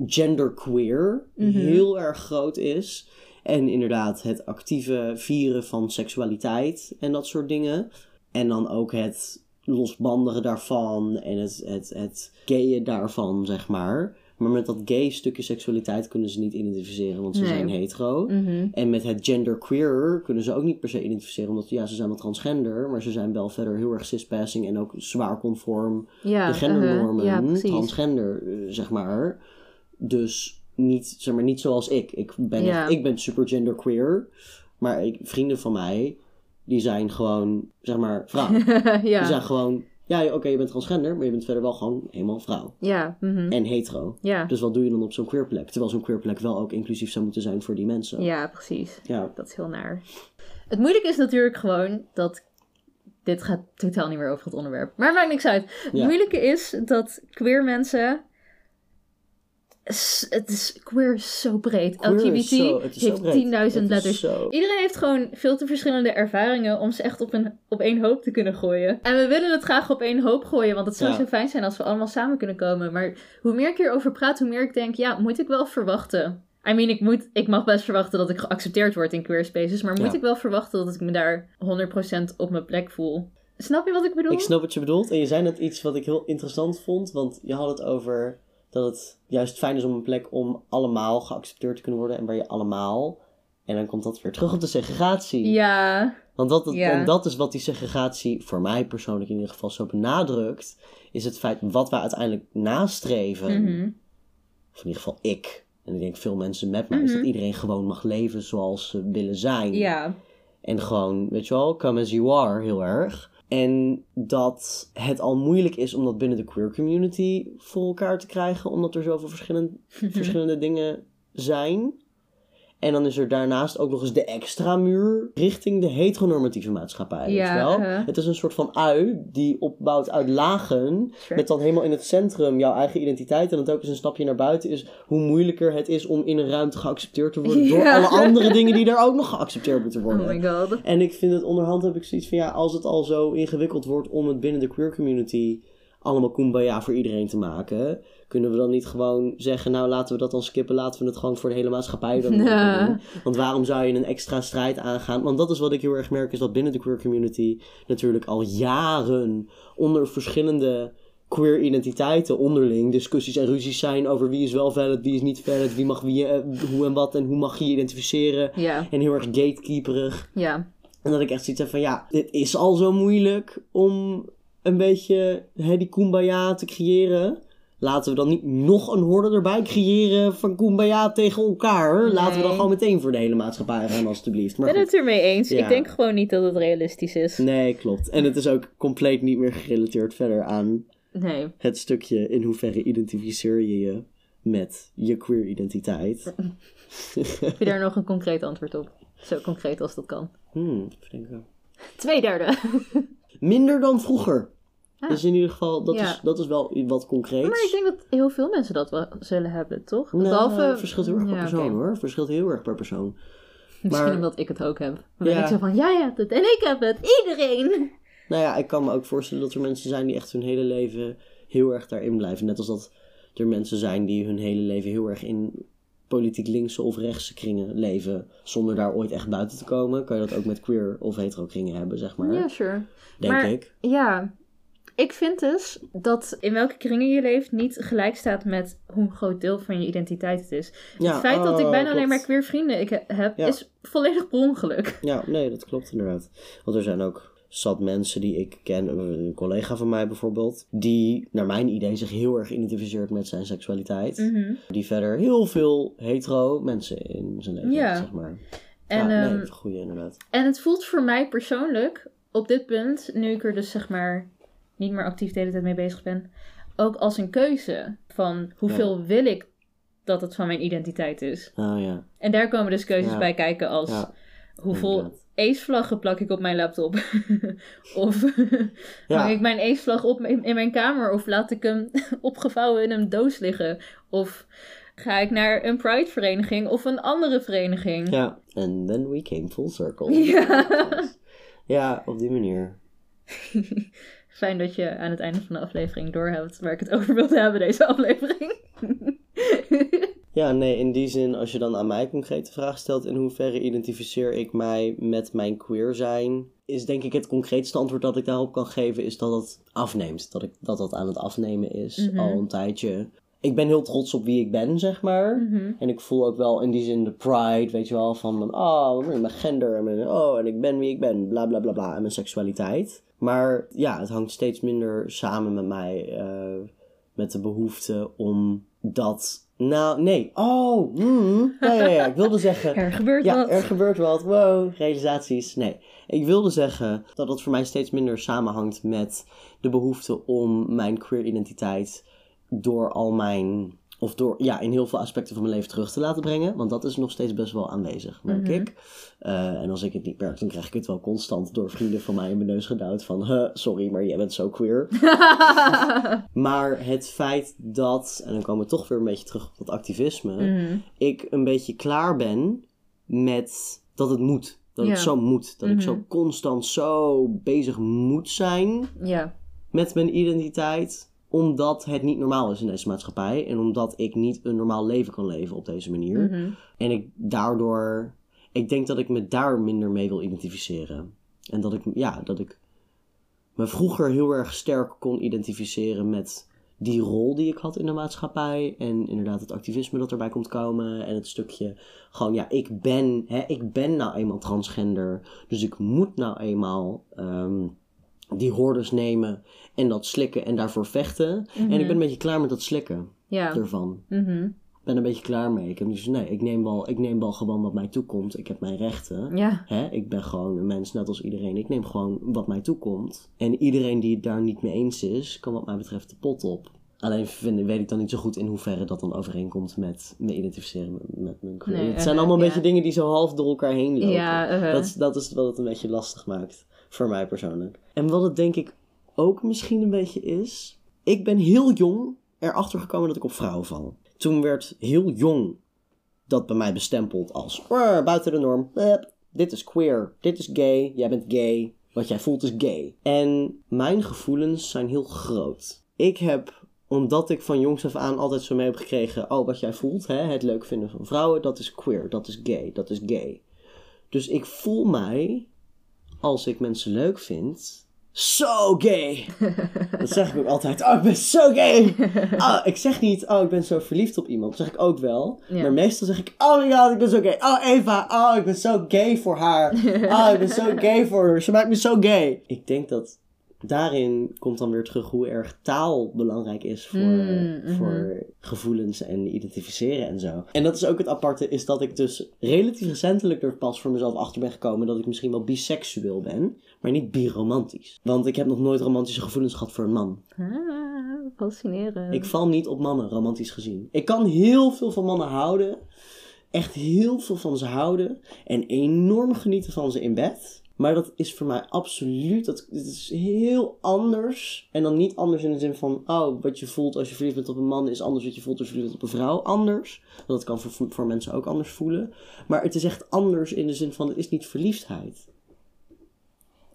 genderqueer Mhm. heel erg groot is. En inderdaad het actieve vieren van seksualiteit en dat soort dingen. En dan ook het losbandigen daarvan en het, het, het gayen daarvan, zeg maar. Maar met dat gay stukje seksualiteit kunnen ze niet identificeren, want ze Nee. zijn hetero. Mhm. En met het genderqueer kunnen ze ook niet per se identificeren, omdat ja, ze zijn wel transgender, maar ze zijn wel verder heel erg cispassing en ook zwaar conform Ja, de gendernormen, uh-huh. Ja, transgender, eh, zeg maar. Dus niet, zeg maar, niet zoals ik. Ik ben, Ja. echt, ik ben super genderqueer, maar ik, vrienden van mij, die zijn gewoon, zeg maar, vrouw. Die ja. zijn gewoon, ja, oké, je bent transgender, maar je bent verder wel gewoon helemaal vrouw. Ja. mhm. En hetero. Ja. Dus wat doe je dan op zo'n queer plek? Terwijl zo'n queer plek wel ook inclusief zou moeten zijn voor die mensen. ja, precies. Ja. Dat is heel naar. Het moeilijke is natuurlijk gewoon dat. Dit gaat totaal niet meer over het onderwerp. Maar maakt niks uit. Het Ja. moeilijke is dat queer mensen. Het is queer is zo breed. Queer LGBT zo- heeft breed. 10.000 Het is letters. zo- Iedereen heeft gewoon veel te verschillende ervaringen om ze echt op, een, op één hoop te kunnen gooien. En we willen het graag op één hoop gooien, want het zou Ja. zo fijn zijn als we allemaal samen kunnen komen. Maar hoe meer ik hierover praat, hoe meer ik denk, ja, moet ik wel verwachten. I mean, ik, moet, ik mag best verwachten dat ik geaccepteerd word in queer spaces, maar moet Ja. ik wel verwachten dat ik me daar 100% op mijn plek voel? Snap je wat ik bedoel? Ik snap wat je bedoelt. En je zei net iets wat ik heel interessant vond. Want je had het over dat het juist fijn is om een plek om allemaal geaccepteerd te kunnen worden. En waar je allemaal... En dan komt dat weer terug op de segregatie. Ja, Want dat, Ja. en dat is wat die segregatie voor mij persoonlijk in ieder geval zo benadrukt. Is het feit wat wij uiteindelijk nastreven. mhm. Of in ieder geval ik. En ik denk veel mensen met mij. Is dat Mhm. iedereen gewoon mag leven zoals ze willen zijn. ja, En gewoon, weet je wel, come as you are, heel erg. En dat het al moeilijk is om dat binnen de queer community voor elkaar te krijgen, omdat er zoveel verschillende, verschillende dingen zijn. En dan is er daarnaast ook nog eens de extra muur richting de heteronormatieve maatschappij. Ja, weet wel? uh-huh. Het is een soort van ui die opbouwt uit lagen. Sure. Met dan helemaal in het centrum jouw eigen identiteit. En dat ook eens een stapje naar buiten is hoe moeilijker het is om in een ruimte geaccepteerd te worden. Door alle andere dingen die daar ook nog geaccepteerd moeten worden. oh my god. En ik vind het onderhand heb ik zoiets van ja, als het al zo ingewikkeld wordt om het binnen de queer community allemaal kumbaya voor iedereen te maken, kunnen we dan niet gewoon zeggen, nou laten we dat dan skippen, laten we het gewoon voor de hele maatschappij dan Ja. doen. Want waarom zou je een extra strijd aangaan? Want dat is wat ik heel erg merk, is dat binnen de queer community natuurlijk al jaren onder verschillende queer identiteiten onderling discussies en ruzies zijn over wie is wel valid, wie is niet valid, wie mag wie, eh, hoe en wat en hoe mag je je identificeren. Ja, En heel erg gatekeeperig. ja, En dat ik echt zoiets heb van, ja, dit is al zo moeilijk om een beetje hè, die kumbaya te creëren. Laten we dan niet nog een horde erbij creëren van kumbaya tegen elkaar. Laten we dan gewoon meteen voor de hele maatschappij gaan, alstublieft. ik ben goed. het ermee eens. Ja. Ik denk gewoon niet dat het realistisch is. Nee, klopt. En het is ook compleet niet meer gerelateerd verder aan Nee. het stukje in hoeverre identificeer je je met je queer identiteit. Heb je daar nog een concreet antwoord op? Zo concreet als dat kan. Hmm, even denken. Twee derde. Minder dan vroeger. Dus in ieder geval, dat, Ja. is, dat is wel wat concreets. Maar ik denk dat heel veel mensen dat wel zullen hebben, toch? Nou, Behalve... het verschilt heel erg per persoon hoor. Het verschilt heel erg per persoon. Misschien Maar- omdat ik het ook heb. Dan Ja. ik zo van, jij hebt het en ik heb het. Iedereen. Nou ja, ik kan me ook voorstellen dat er mensen zijn die echt hun hele leven heel erg daarin blijven. Net als dat er mensen zijn die hun hele leven heel erg in politiek linkse of rechtse kringen leven. Zonder daar ooit echt buiten te komen. Kan je dat ook met queer of hetero kringen hebben, zeg maar. Ja, sure. denk maar- ik. Ja. Ik vind dus dat in welke kringen je leeft niet gelijk staat met hoe een groot deel van je identiteit het is. Ja, het feit dat ik oh, bijna alleen maar queer vrienden ik he- heb, Ja. is volledig per ongeluk. Ja, nee, dat klopt inderdaad. Want er zijn ook zat mensen die ik ken, een collega van mij bijvoorbeeld, die naar mijn idee zich heel erg identificeert met zijn seksualiteit. Mhm. Die verder heel veel hetero mensen in zijn leven Ja. heeft, zeg maar. En, ja, nee, ehm, dat is een goeie inderdaad. En het voelt voor mij persoonlijk, op dit punt, nu ik er dus zeg maar niet meer actief de hele tijd mee bezig ben, ook als een keuze van hoeveel wil ik dat het van mijn identiteit is. Oh ja, En daar komen dus keuzes Ja. bij kijken als ja. hoeveel ace-vlaggen plak ik op mijn laptop. of hang ik mijn ace-vlag op in, mijn kamer of laat ik hem opgevouwen in een doos liggen. Of ga ik naar een pride-vereniging of een andere vereniging. Ja, and then we came full circle. Ja. Ja, op die manier. Fijn dat je aan het einde van de aflevering doorhebt waar ik het over wilde hebben, deze aflevering. Ja, nee, in die zin, als je dan aan mij concreet de vraag stelt in hoeverre identificeer ik mij met mijn queer zijn, is denk ik het concreetste antwoord dat ik daarop kan geven, is dat het afneemt. Dat ik, dat, dat aan het afnemen is, Mhm. al een tijdje. Ik ben heel trots op wie ik ben, zeg maar. Mhm. En ik voel ook wel in die zin de pride, weet je wel, van mijn, oh, mijn gender, en mijn, oh, en ik ben wie ik ben, bla bla bla bla, en mijn seksualiteit. Maar ja, het hangt steeds minder samen met mij, eh, met de behoefte om dat, nou, nee, oh, hmm, ja, ja, ja, ik wilde zeggen, Er gebeurt ja, wat. er gebeurt wat, wow, realisaties, nee. Ik wilde zeggen dat het voor mij steeds minder samenhangt met de behoefte om mijn queer identiteit door al mijn, of door, ja, in heel veel aspecten van mijn leven terug te laten brengen. Want dat is nog steeds best wel aanwezig, merk Mhm. ik. Eh, en als ik het niet merk, dan krijg ik het wel constant door vrienden van mij in mijn neus gedouwd van, huh, sorry, maar jij bent zo queer. maar het feit dat, en dan komen we toch weer een beetje terug op dat activisme, Mhm. ik een beetje klaar ben met dat het moet. Dat Ja. het zo moet. Dat ik Mhm. zo constant zo bezig moet zijn met mijn identiteit. Omdat het niet normaal is in deze maatschappij. En omdat ik niet een normaal leven kan leven op deze manier. Mhm. En ik daardoor... Ik denk dat ik me daar minder mee wil identificeren. En dat ik, ja, dat ik me vroeger heel erg sterk kon identificeren met die rol die ik had in de maatschappij. En inderdaad het activisme dat erbij komt komen. En het stukje gewoon, ja, ik ben, hè, ik ben nou eenmaal transgender. Dus ik moet nou eenmaal ehm, die hordes nemen en dat slikken en daarvoor vechten. En ik ben een beetje klaar met dat slikken Ja. ervan. Mhm. Ik ben een beetje klaar mee. Ik heb dus, nee, ik neem, wel, ik neem wel gewoon wat mij toekomt. Ik heb mijn rechten. Ja. Hè, ik ben gewoon een mens net als iedereen. Ik neem gewoon wat mij toekomt. En iedereen die het daar niet mee eens is, kan wat mij betreft de pot op. Alleen vind, weet ik dan niet zo goed in hoeverre dat dan overeenkomt met me identificeren met, met mijn. Nee, het eh, zijn allemaal een beetje dingen die zo half door elkaar heen lopen. Ja, uh-huh. dat, dat is wat het een beetje lastig maakt. Voor mij persoonlijk. En wat het denk ik ook misschien een beetje is. Ik ben heel jong erachter gekomen dat ik op vrouwen val. Toen werd heel jong dat bij mij bestempeld als "Ah, buiten de norm. Dit is queer, dit is gay, jij bent gay, wat jij voelt is gay. En mijn gevoelens zijn heel groot. Ik heb, omdat ik van jongs af aan altijd zo mee heb gekregen, oh wat jij voelt, hè, het leuk vinden van vrouwen, dat is queer, dat is gay, dat is gay. Dus ik voel mij, als ik mensen leuk vind, zo gay. Dat zeg ik ook altijd. Oh, ik ben zo gay. Oh, ik zeg niet, oh, ik ben zo verliefd op iemand. Dat zeg ik ook wel. Ja. Maar meestal zeg ik, oh my god, ik ben zo gay. Oh, Eva, oh, ik ben zo gay voor haar. Oh, ik ben zo gay voor haar. Ze maakt me zo gay. Ik denk dat daarin komt dan weer terug hoe erg taal belangrijk is voor, Mm, mhm. voor gevoelens en identificeren en zo. En dat is ook het aparte, is dat ik dus relatief recentelijk er pas voor mezelf achter ben gekomen dat ik misschien wel biseksueel ben, maar niet biromantisch. Want ik heb nog nooit romantische gevoelens gehad voor een man. Ah, fascinerend. Ik val niet op mannen, romantisch gezien. Ik kan heel veel van mannen houden. Echt heel veel van ze houden. En enorm genieten van ze in bed. Maar dat is voor mij absoluut. Dat, is heel anders. En dan niet anders in de zin van. Oh, wat je voelt als je verliefd bent op een man is anders wat je voelt als je verliefd bent op een vrouw. Anders. Dat kan voor, voor mensen ook anders voelen. Maar het is echt anders in de zin van. Het is niet verliefdheid.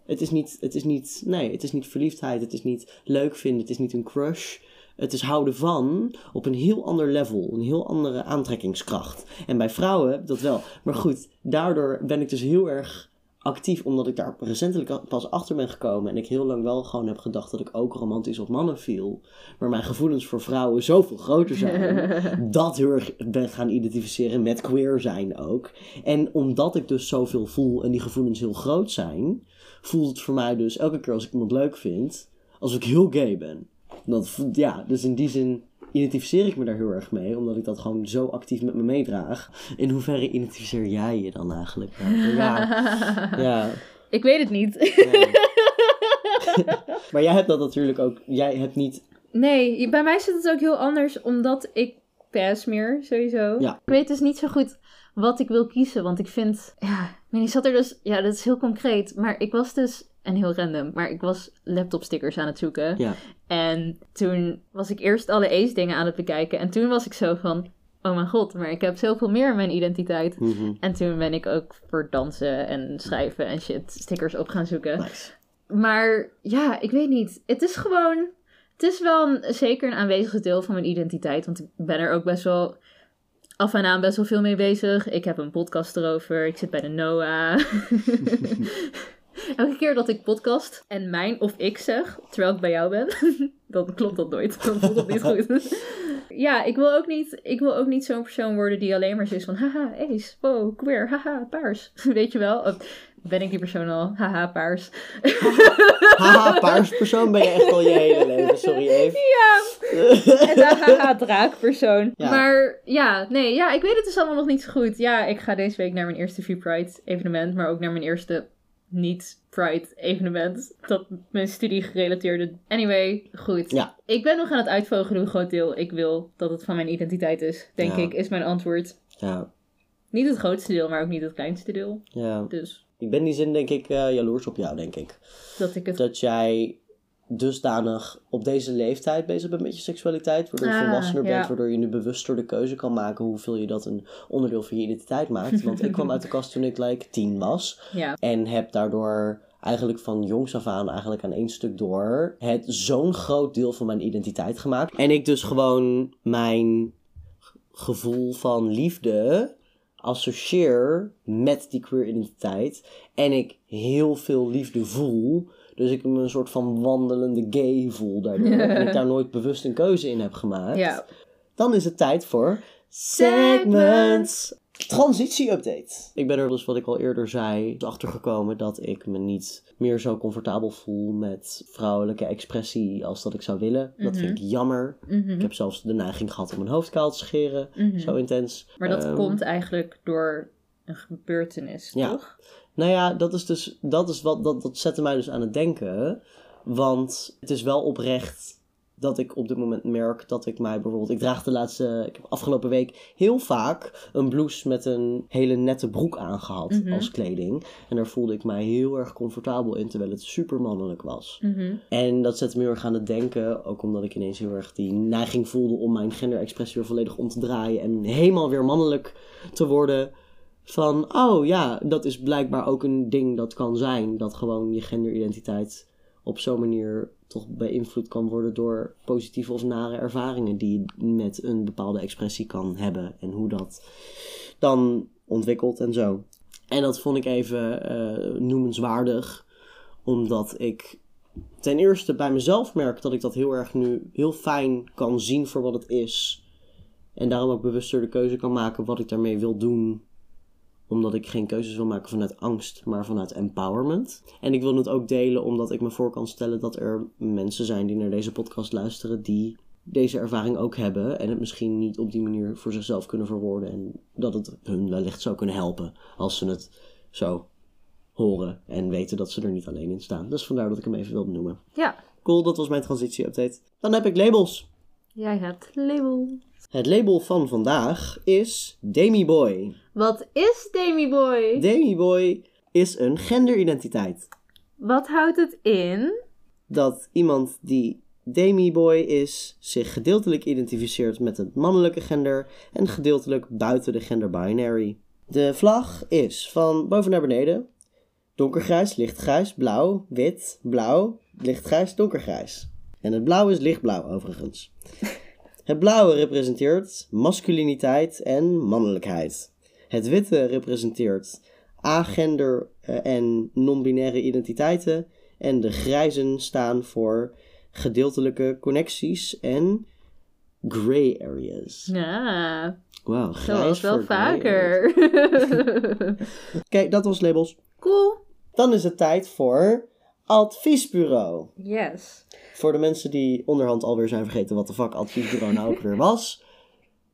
Het is niet, het is niet, nee, het is niet verliefdheid, het is niet leuk vinden, het is niet een crush. Het is houden van op een heel ander level, een heel andere aantrekkingskracht. En bij vrouwen dat wel. Maar goed, daardoor ben ik dus heel erg actief, omdat ik daar recentelijk pas achter ben gekomen en ik heel lang wel gewoon heb gedacht dat ik ook romantisch op mannen viel, maar mijn gevoelens voor vrouwen zoveel groter zijn, dat heel erg ben gaan identificeren met queer zijn ook. En omdat ik dus zoveel voel en die gevoelens heel groot zijn, voelt het voor mij dus elke keer als ik iemand leuk vind, alsof ik heel gay ben. Dat, ja, dus in die zin identificeer ik me daar heel erg mee, omdat ik dat gewoon zo actief met me meedraag. In hoeverre identificeer jij je dan eigenlijk? Ja, ja. Ik weet het niet. Maar jij hebt dat natuurlijk ook. Jij hebt niet. Nee, bij mij zit het ook heel anders, omdat ik pass meer, sowieso. Ja. Ik weet dus niet zo goed wat ik wil kiezen, want ik vind... Ja, ik zat er dus... Ja, dat is heel concreet, maar ik was dus... En heel random, maar ik was laptopstickers aan het zoeken. Ja. En toen was ik eerst alle Ace dingen aan het bekijken. En toen was ik zo van... Oh mijn god, maar ik heb zoveel meer in mijn identiteit. Mhm. En toen ben ik ook voor dansen en schrijven en shit stickers op gaan zoeken. Nice. Maar ja, ik weet niet. Het is gewoon. Het is wel een, zeker een aanwezig deel van mijn identiteit. Want ik ben er ook best wel af en aan best wel veel mee bezig. Ik heb een podcast erover. Ik zit bij de NOAA. Elke keer dat ik podcast en mijn of ik zeg, terwijl ik bij jou ben, dan klopt dat nooit. Dan voelt het niet goed. ja, ik wil ook niet, ik wil ook niet zo'n persoon worden die alleen maar zo is van, haha, ace, wow, queer, haha, paars. Weet je wel? Of ben ik die persoon al? Haha, paars. Haha, paarspersoon ben je echt al je hele leven. Sorry, Eve. Ja, en haha, draakpersoon. Ja. Maar ja, nee, ja, ik weet het dus allemaal nog niet zo goed. Ja, ik ga deze week naar mijn eerste V-Pride evenement, maar ook naar mijn eerste niet-Pride evenement. Dat mijn studie gerelateerde. Anyway, goed. Ja. Ik ben nog aan het uitvogelen hoe groot deel ik wil dat het van mijn identiteit is. Denk Ja. ik, is mijn antwoord. Ja, Niet het grootste deel, maar ook niet het kleinste deel. ja. Dus Ik ben in die zin denk ik eh, jaloers op jou, denk ik. dat ik het. Dat jij dusdanig op deze leeftijd bezig bent met je seksualiteit. Waardoor je Ah, volwassener ja. bent. Waardoor je nu bewuster de keuze kan maken hoeveel je dat een onderdeel van je identiteit maakt. Want ik kwam uit de kast toen ik like tien was. Ja. En heb daardoor eigenlijk van jongs af aan, eigenlijk aan één stuk door, het zo'n groot deel van mijn identiteit gemaakt. En ik dus gewoon mijn gevoel van liefde associeer met die queer identiteit. En ik heel veel liefde voel. Dus ik me een soort van wandelende gay voel daardoor. en ik daar nooit bewust een keuze in heb gemaakt. Ja. Dan is het tijd voor segments. Transitie-update. Ik ben er dus, wat ik al eerder zei, achter gekomen dat ik me niet meer zo comfortabel voel met vrouwelijke expressie als dat ik zou willen. Dat vind ik jammer. Mhm. Ik heb zelfs de neiging gehad om mijn hoofd kaal te scheren. Mhm. Zo intens. Maar dat Ehm, komt eigenlijk door een gebeurtenis, Ja. toch? Nou ja, dat is dus, dat is wat, dat, dat zette mij dus aan het denken. Want het is wel oprecht dat ik op dit moment merk dat ik mij bijvoorbeeld, ik draag de laatste, ik heb afgelopen week heel vaak een blouse met een hele nette broek aangehad Mhm. als kleding. En daar voelde ik mij heel erg comfortabel in, terwijl het super mannelijk was. Mhm. En dat zette me heel erg aan het denken, ook omdat ik ineens heel erg die neiging voelde om mijn genderexpressie weer volledig om te draaien en helemaal weer mannelijk te worden. Van, oh ja, dat is blijkbaar ook een ding dat kan zijn, dat gewoon je genderidentiteit op zo'n manier toch beïnvloed kan worden door positieve of nare ervaringen die je met een bepaalde expressie kan hebben en hoe dat dan ontwikkelt en zo. En dat vond ik even eh, noemenswaardig, omdat ik ten eerste bij mezelf merk dat ik dat heel erg nu heel fijn kan zien voor wat het is. En daarom ook bewuster de keuze kan maken wat ik daarmee wil doen. Omdat ik geen keuzes wil maken vanuit angst, maar vanuit empowerment. En ik wil het ook delen omdat ik me voor kan stellen dat er mensen zijn die naar deze podcast luisteren die deze ervaring ook hebben. En het misschien niet op die manier voor zichzelf kunnen verwoorden. En dat het hun wellicht zou kunnen helpen als ze het zo horen en weten dat ze er niet alleen in staan. Dus vandaar dat ik hem even wilde noemen. Ja. Cool, dat was mijn transitie-update. Dan heb ik labels. Jij hebt label. Het label van vandaag is Demi Boy. Wat is Demi Boy? Demi Boy is een genderidentiteit. Wat houdt het in? Dat iemand die Demi Boy is, zich gedeeltelijk identificeert met het mannelijke gender en gedeeltelijk buiten de gender binary. De vlag is van boven naar beneden donkergrijs, lichtgrijs, blauw, wit, blauw, lichtgrijs, donkergrijs. En het blauw is lichtblauw overigens. Het blauwe representeert masculiniteit en mannelijkheid. Het witte representeert agender eh, en non-binaire identiteiten. En de grijzen staan voor gedeeltelijke connecties en gray areas. Ja, Wauw, grijs zoals wel vaker. Oké, dat was labels. cool. Dan is het tijd voor adviesbureau. Yes. Voor de mensen die onderhand alweer zijn vergeten wat de fuck adviesbureau nou ook weer was.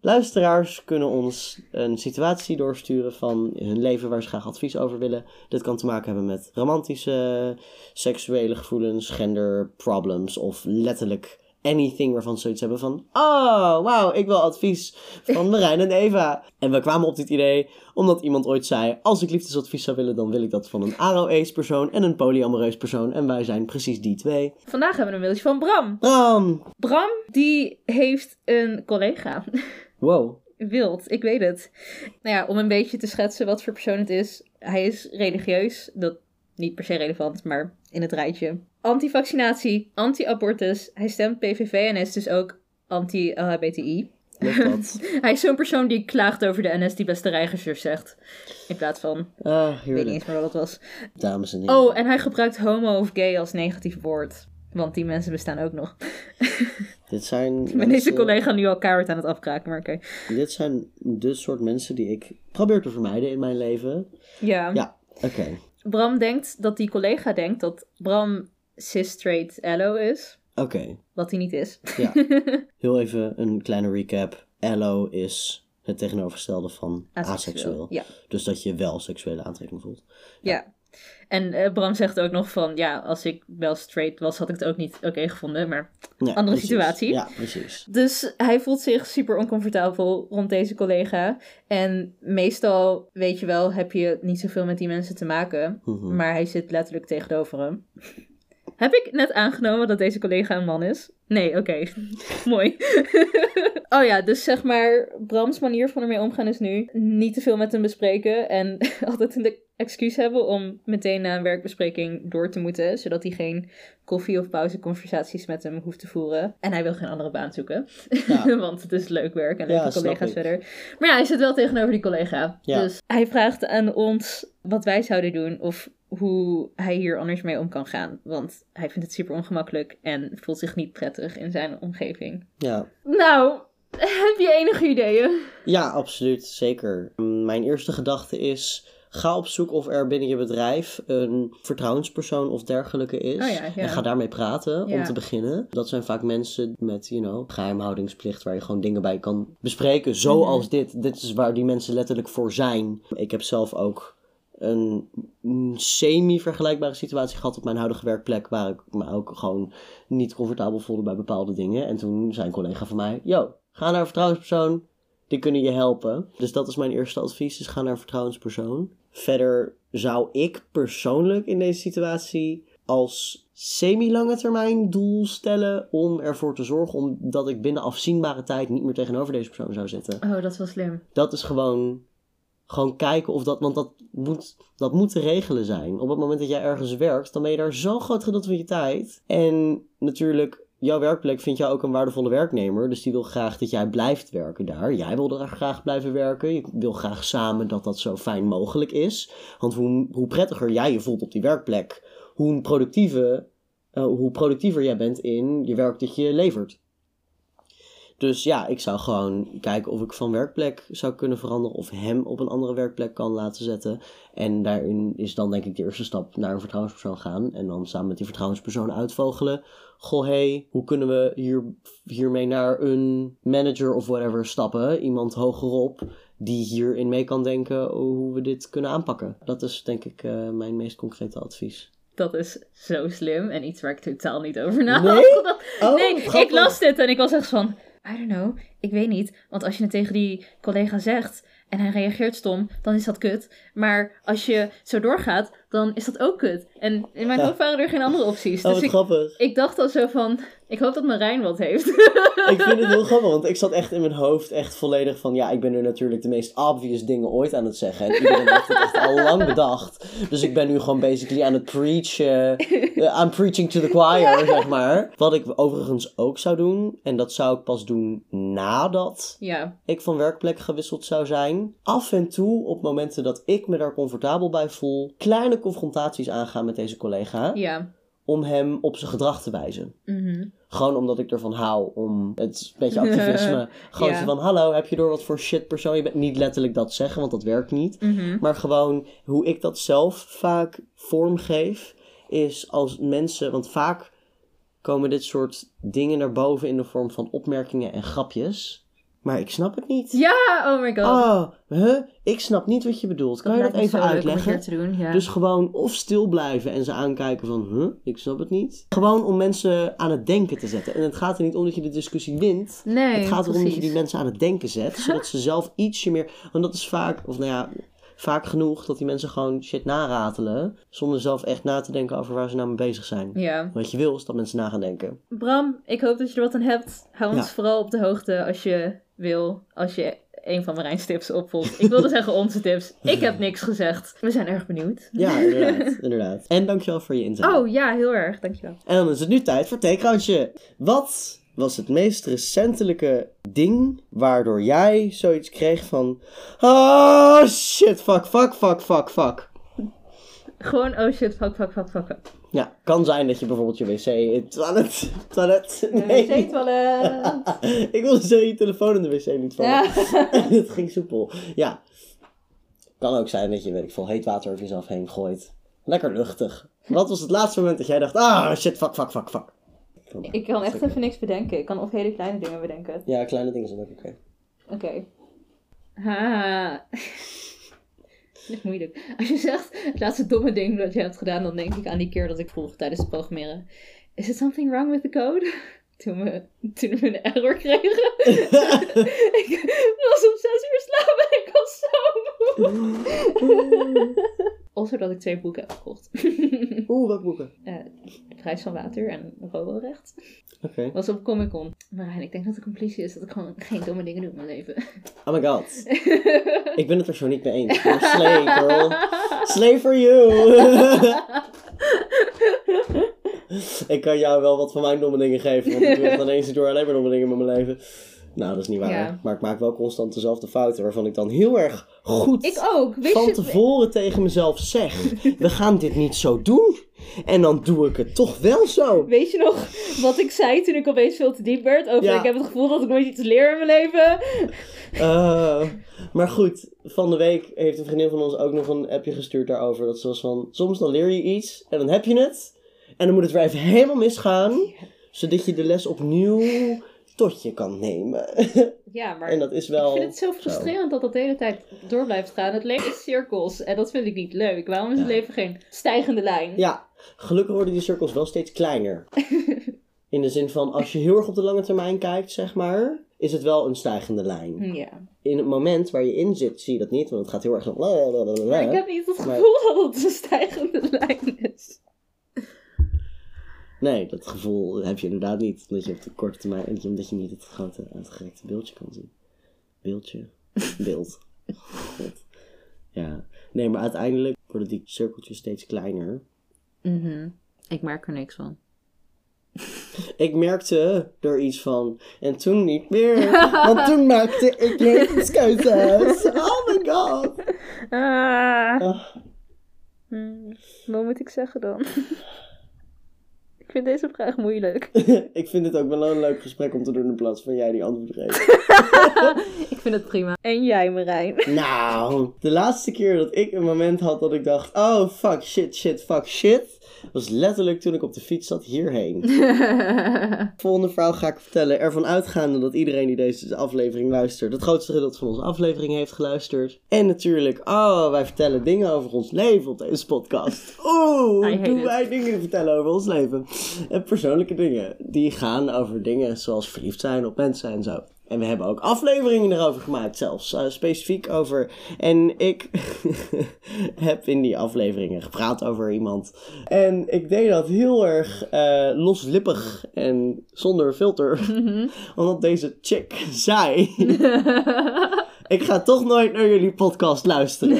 Luisteraars kunnen ons een situatie doorsturen van hun leven waar ze graag advies over willen. Dit kan te maken hebben met romantische, seksuele gevoelens, gender problems of letterlijk anything waarvan ze zoiets hebben van... Oh, wauw, ik wil advies van Marijn en Eva. En we kwamen op dit idee omdat iemand ooit zei... Als ik liefdesadvies zou willen, dan wil ik dat van een aro-ace persoon en een polyamoreus persoon. En wij zijn precies die twee. Vandaag hebben we een mailtje van Bram. Bram! Bram, die heeft een collega. Wow. Wild, ik weet het. Nou ja, om een beetje te schetsen wat voor persoon het is. Hij is religieus, dat niet per se relevant, maar in het rijtje. Anti-vaccinatie, anti-abortus. Hij stemt PVV en is dus ook anti-LHBTI. Dat? Hij is zo'n persoon die klaagt over de NS die beste reigers zegt. In plaats van, Ah, ik weet niet eens meer wat het was. Dames en heren. Oh, en hij gebruikt homo of gay als negatief woord. Want die mensen bestaan ook nog. Dit zijn ben mensen- deze collega nu al kaart aan het afkraken, maar oké. Dit zijn de soort mensen die ik probeer te vermijden in mijn leven. Ja. Ja, oké. Bram denkt dat die collega denkt dat Bram cis-straight allo is. Oké, Wat hij niet is. ja. Heel even een kleine recap. Allo is het tegenovergestelde van aseksueel. Ja. Dus dat je wel seksuele aantrekking voelt. ja. En eh, Bram zegt ook nog van, ja, als ik wel straight was, had ik het ook niet oké gevonden. Maar... Andere precies. situatie. Ja, precies. Dus hij voelt zich super oncomfortabel rond deze collega. En meestal, weet je wel, heb je niet zoveel met die mensen te maken. Mhm. Maar hij zit letterlijk tegenover hem. Heb ik net aangenomen dat deze collega een man is? Nee, oké. Mooi. oh ja, dus zeg maar, Brams manier van ermee omgaan is nu niet te veel met hem bespreken. En altijd een excuus hebben om meteen na een werkbespreking door te moeten. Zodat hij geen koffie- of pauzeconversaties met hem hoeft te voeren. En hij wil geen andere baan zoeken. Ja. Want het is leuk werk en leuke collega's verder. Maar ja, hij zit wel tegenover die collega. Ja. Dus hij vraagt aan ons wat wij zouden doen of hoe hij hier anders mee om kan gaan. Want hij vindt het super ongemakkelijk en voelt zich niet prettig in zijn omgeving. Ja. Nou, heb je enige ideeën? ja, absoluut. Zeker. Mijn eerste gedachte is... Ga op zoek of er binnen je bedrijf een vertrouwenspersoon of dergelijke is. Oh ja, ja. En ga daarmee praten om te beginnen. Dat zijn vaak mensen met, you know, geheimhoudingsplicht waar je gewoon dingen bij kan bespreken. Zoals Mhm. dit. Dit is waar die mensen letterlijk voor zijn. Ik heb zelf ook een semi-vergelijkbare situatie gehad op mijn huidige werkplek. Waar ik me ook gewoon niet comfortabel voelde bij bepaalde dingen. En toen zei een collega van mij: Yo, ga naar een vertrouwenspersoon. Die kunnen je helpen. Dus dat is mijn eerste advies. Dus ga naar een vertrouwenspersoon. Verder zou ik persoonlijk in deze situatie als semi-lange termijn doel stellen om ervoor te zorgen omdat ik binnen afzienbare tijd niet meer tegenover deze persoon zou zitten. Oh, dat is wel slim. Dat is gewoon, gewoon kijken of dat, want dat moet, dat moet te regelen zijn. Op het moment dat jij ergens werkt, dan ben je daar zo'n groot gedeelte van je tijd. En natuurlijk, jouw werkplek vindt jou ook een waardevolle werknemer. Dus die wil graag dat jij blijft werken daar. Jij wil daar graag blijven werken. Je wil graag samen dat dat zo fijn mogelijk is. Want hoe, hoe prettiger jij je voelt op die werkplek, hoe, productieve, eh, hoe productiever jij bent in je werk dat je levert. Dus ja, ik zou gewoon kijken of ik van werkplek zou kunnen veranderen of hem op een andere werkplek kan laten zetten. En daarin is dan denk ik de eerste stap naar een vertrouwenspersoon gaan. En dan samen met die vertrouwenspersoon uitvogelen. Goh, hey, hoe kunnen we hier, hiermee naar een manager of whatever stappen? Iemand hogerop die hierin mee kan denken hoe we dit kunnen aanpakken. Dat is denk ik eh, mijn meest concrete advies. Dat is zo slim en iets waar ik totaal niet over na had Nee? Oh, nee, ik las dit en ik was echt van... I don't know, ik weet niet. Want als je het tegen die collega zegt en hij reageert stom, dan is dat kut. Maar als je zo doorgaat, dan is dat ook kut. En in mijn hoofd waren er geen andere opties. Oh, Dus wat ik, grappig. ik dacht al zo van, ik hoop dat Marijn wat heeft. Ik vind het heel grappig, want ik zat echt in mijn hoofd echt volledig van... Ja, ik ben nu natuurlijk de meest obvious dingen ooit aan het zeggen. En iedereen heeft het echt al lang bedacht. Dus ik ben nu gewoon basically aan het preachen. eh, I'm preaching to the choir, zeg maar. Wat ik overigens ook zou doen, en dat zou ik pas doen nadat ja, ik van werkplek gewisseld zou zijn. Af en toe, op momenten dat ik me daar comfortabel bij voel... kleine confrontaties aangaan met deze collega... ja. Om hem op zijn gedrag te wijzen. Mhm. Gewoon omdat ik ervan hou om het beetje activisme. Gewoon Ja. van: hallo, heb je door wat voor shit persoon je bent? Niet letterlijk dat zeggen, want dat werkt niet. Mhm. Maar gewoon hoe ik dat zelf vaak vormgeef, is als mensen. Want vaak komen dit soort dingen naar boven in de vorm van opmerkingen en grapjes. Maar ik snap het niet. Ja, oh my god. Oh, huh? Ik snap niet wat je bedoelt. Kan je dat even uitleggen? te doen, ja. Dus gewoon of stil blijven en ze aankijken van, huh, ik snap het niet. Gewoon om mensen aan het denken te zetten. En het gaat er niet om dat je de discussie wint. nee, het gaat erom dat je die mensen aan het denken zet, zodat ze zelf ietsje meer... Want dat is vaak, of nou ja, vaak genoeg dat die mensen gewoon shit naratelen, zonder zelf echt na te denken over waar ze nou mee bezig zijn. Ja. Wat je wil is dat mensen na gaan denken. Bram, ik hoop dat je er wat aan hebt. Hou ons Ja. vooral op de hoogte als je wil. Als je een van Marijn's tips opvolgt. Ik wilde zeggen onze tips. Ik heb niks gezegd. We zijn erg benieuwd. Ja, inderdaad, inderdaad. En dankjewel voor je inzet. Oh ja, heel erg. Dankjewel. En dan is het nu tijd voor theekransje. Wat was het meest recentelijke ding waardoor jij zoiets kreeg van... Oh shit, fuck, fuck, fuck, fuck, fuck. Gewoon, oh shit, fuck, fuck, fuck, fuck. fuck. Ja, kan zijn dat je bijvoorbeeld je wc... Toilet, toilet, nee. Wc-toilet. Ik wilde zeggen je telefoon in de wc niet vallen. Ja. het ging soepel. Ja. Kan ook zijn dat je, weet ik veel, heet water over jezelf heen gooit. Lekker luchtig. Wat was het laatste moment dat jij dacht... Ah, shit, fuck, fuck, fuck, fuck. Ik kan echt even niks bedenken. Ik kan of hele kleine dingen bedenken. Ja, kleine dingen zijn ook oké. Oké. Ha. Echt moeilijk. Als je zegt het laatste domme ding dat je hebt gedaan, dan denk ik aan die keer dat ik vroeg tijdens het programmeren. Is it something wrong with the code? Toen we, toen we een error kregen. ik was om zes uur slapen en ik was zo moe. Also dat ik twee boeken heb gekocht. Oeh, welke boeken? De prijs van water en Roborecht. Oké. Was op Comic Con. Maar ik denk dat de conclusie is dat ik gewoon geen domme dingen doe in mijn leven. Oh my god. Ik ben het er zo niet mee eens. Slay, girl. Slay for you. ik kan jou wel wat van mijn domme dingen geven. Want ik doe echt ineens door alleen maar domme dingen met mijn leven. Nou, dat is niet waar. Ja. Maar ik maak wel constant dezelfde fouten. Waarvan ik dan heel erg goed ik ook. Van tevoren tegen mezelf zeg. We gaan dit niet zo doen. En dan doe ik het toch wel zo. Weet je nog wat ik zei toen ik opeens veel te diep werd? Over Ja. ik heb het gevoel dat ik nooit iets leer in mijn leven. Eh, maar goed, van de week heeft een vriendin van ons ook nog een appje gestuurd daarover. Dat ze was van, soms dan leer je iets en dan heb je het. En dan moet het weer even helemaal misgaan. Zodat je de les opnieuw tot je kan nemen. Ja, maar en dat is ik wel... vind het zo frustrerend dat dat de hele tijd door blijft gaan. Het leven is cirkels en dat vind ik niet leuk. Waarom is het leven geen stijgende lijn? Ja, gelukkig worden die cirkels wel steeds kleiner. In de zin van, als je heel erg op de lange termijn kijkt, zeg maar, is het wel een stijgende lijn. Ja. In het moment waar je in zit, zie je dat niet, want het gaat heel erg zo... Maar ik heb niet het Maar- gevoel dat het een stijgende lijn is. Nee, dat gevoel heb je inderdaad niet. Omdat je op de korte termijn, omdat je niet het grote uitgerekte beeldje kan zien. Beeldje. Beeld. God. Ja. Nee, maar uiteindelijk worden die cirkeltjes steeds kleiner. Mhm. Ik merk er niks van. Ik merkte er iets van. En toen niet meer. Want toen maakte ik levenskeuzes. Oh my god. Ah. Ah, Hmm, wat moet ik zeggen dan? Ik vind deze vraag moeilijk. ik vind het ook wel een leuk gesprek om te doen in plaats van jij die antwoord geeft. ik vind het prima. En jij, Marijn? Nou, de laatste keer dat ik een moment had dat ik dacht: oh fuck, shit, shit, fuck, shit. Was letterlijk toen ik op de fiets zat hierheen. Volgende verhaal ga ik vertellen. Ervan uitgaande dat iedereen die deze aflevering luistert, het grootste gedeelte van onze aflevering heeft geluisterd. En natuurlijk, oh, wij vertellen dingen over ons leven op deze podcast. Oeh, doen it. wij dingen vertellen over ons leven. En persoonlijke dingen. Die gaan over dingen zoals verliefd zijn op mensen en zo. En we hebben ook afleveringen erover gemaakt, zelfs uh, specifiek over. En ik heb in die afleveringen gepraat over iemand. En ik deed dat heel erg uh, loslippig en zonder filter. Omdat deze chick zei. ik ga toch nooit naar jullie podcast luisteren.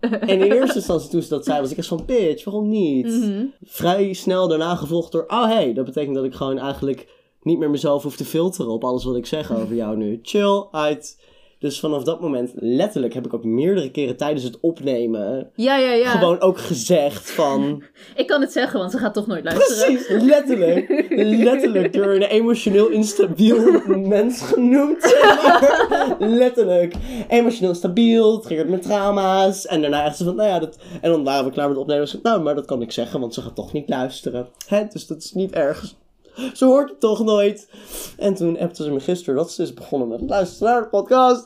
en in eerste instantie toen ze dat zei, was ik echt van, bitch, waarom niet? Mm -hmm. Vrij snel daarna gevolgd door, oh hey, dat betekent dat ik gewoon eigenlijk niet meer mezelf hoef te filteren op alles wat ik zeg over jou nu. Chill, uit. Dus vanaf dat moment, letterlijk, heb ik ook meerdere keren tijdens het opnemen. Ja, ja, ja. Gewoon ook gezegd van. ik kan het zeggen, want ze gaat toch nooit luisteren. Precies, letterlijk. letterlijk door een emotioneel instabiel mens genoemd. Zeg maar. letterlijk. Emotioneel stabiel, triggert met trauma's. En daarna echt zo van, nou ja, dat. En dan waren we klaar met opnemen. Dus, nou, maar dat kan ik zeggen, want ze gaat toch niet luisteren. Hè? Dus dat is niet erg. Ze hoort het toch nooit. En toen appte ze me gisteren dat ze is begonnen met luisteren naar de podcast.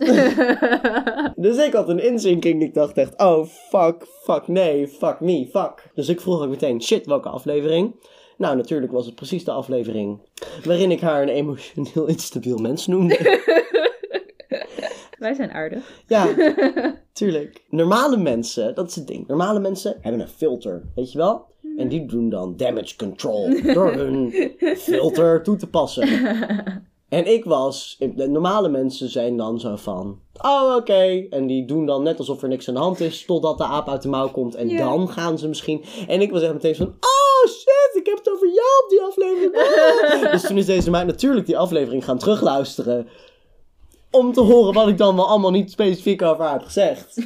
dus ik had een inzinking. Ik dacht echt, oh fuck, fuck nee, fuck me, fuck. Dus ik vroeg ook meteen, shit, welke aflevering? Nou, natuurlijk was het precies de aflevering waarin ik haar een emotioneel instabiel mens noemde. Wij zijn aardig. Ja, tuurlijk. Normale mensen, dat is het ding. Normale mensen hebben een filter, weet je wel? En die doen dan damage control door hun filter toe te passen. En ik was, de normale mensen zijn dan zo van, oh oké. En die doen dan net alsof er niks aan de hand is, totdat de aap uit de mouw komt. En dan gaan ze misschien. En ik was echt meteen van, oh shit, ik heb het over jou op die aflevering. Ah. dus toen is deze meid natuurlijk die aflevering gaan terugluisteren. Om te horen wat ik dan wel allemaal niet specifiek over haar heb gezegd.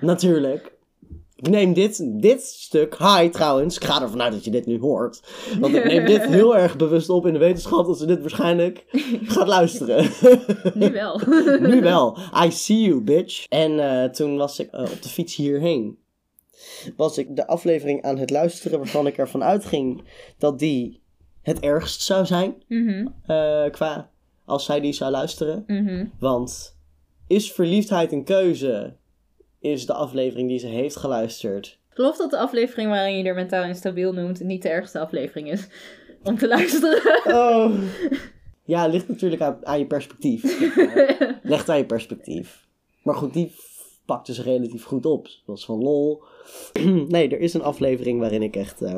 natuurlijk. Ik neem dit, dit stuk, hi trouwens, ik ga ervan uit dat je dit nu hoort. Want ik neem dit heel erg bewust op in de wetenschap dat ze dit waarschijnlijk gaat luisteren. Nu wel. nu wel. I see you, bitch. En uh, toen was ik uh, op de fiets hierheen. Was ik de aflevering aan het luisteren waarvan ik ervan uitging dat die het ergst zou zijn. Mm -hmm. uh, qua als zij die zou luisteren. Mm -hmm. Want is verliefdheid een keuze? Is de aflevering die ze heeft geluisterd. Ik geloof dat de aflevering waarin je er mentaal instabiel noemt niet de ergste aflevering is om te luisteren. Oh. Ja, ligt natuurlijk aan, aan je perspectief. Ligt aan je perspectief. Maar goed, die pakte ze relatief goed op. Zoals van lol. nee, er is een aflevering waarin ik echt... Uh,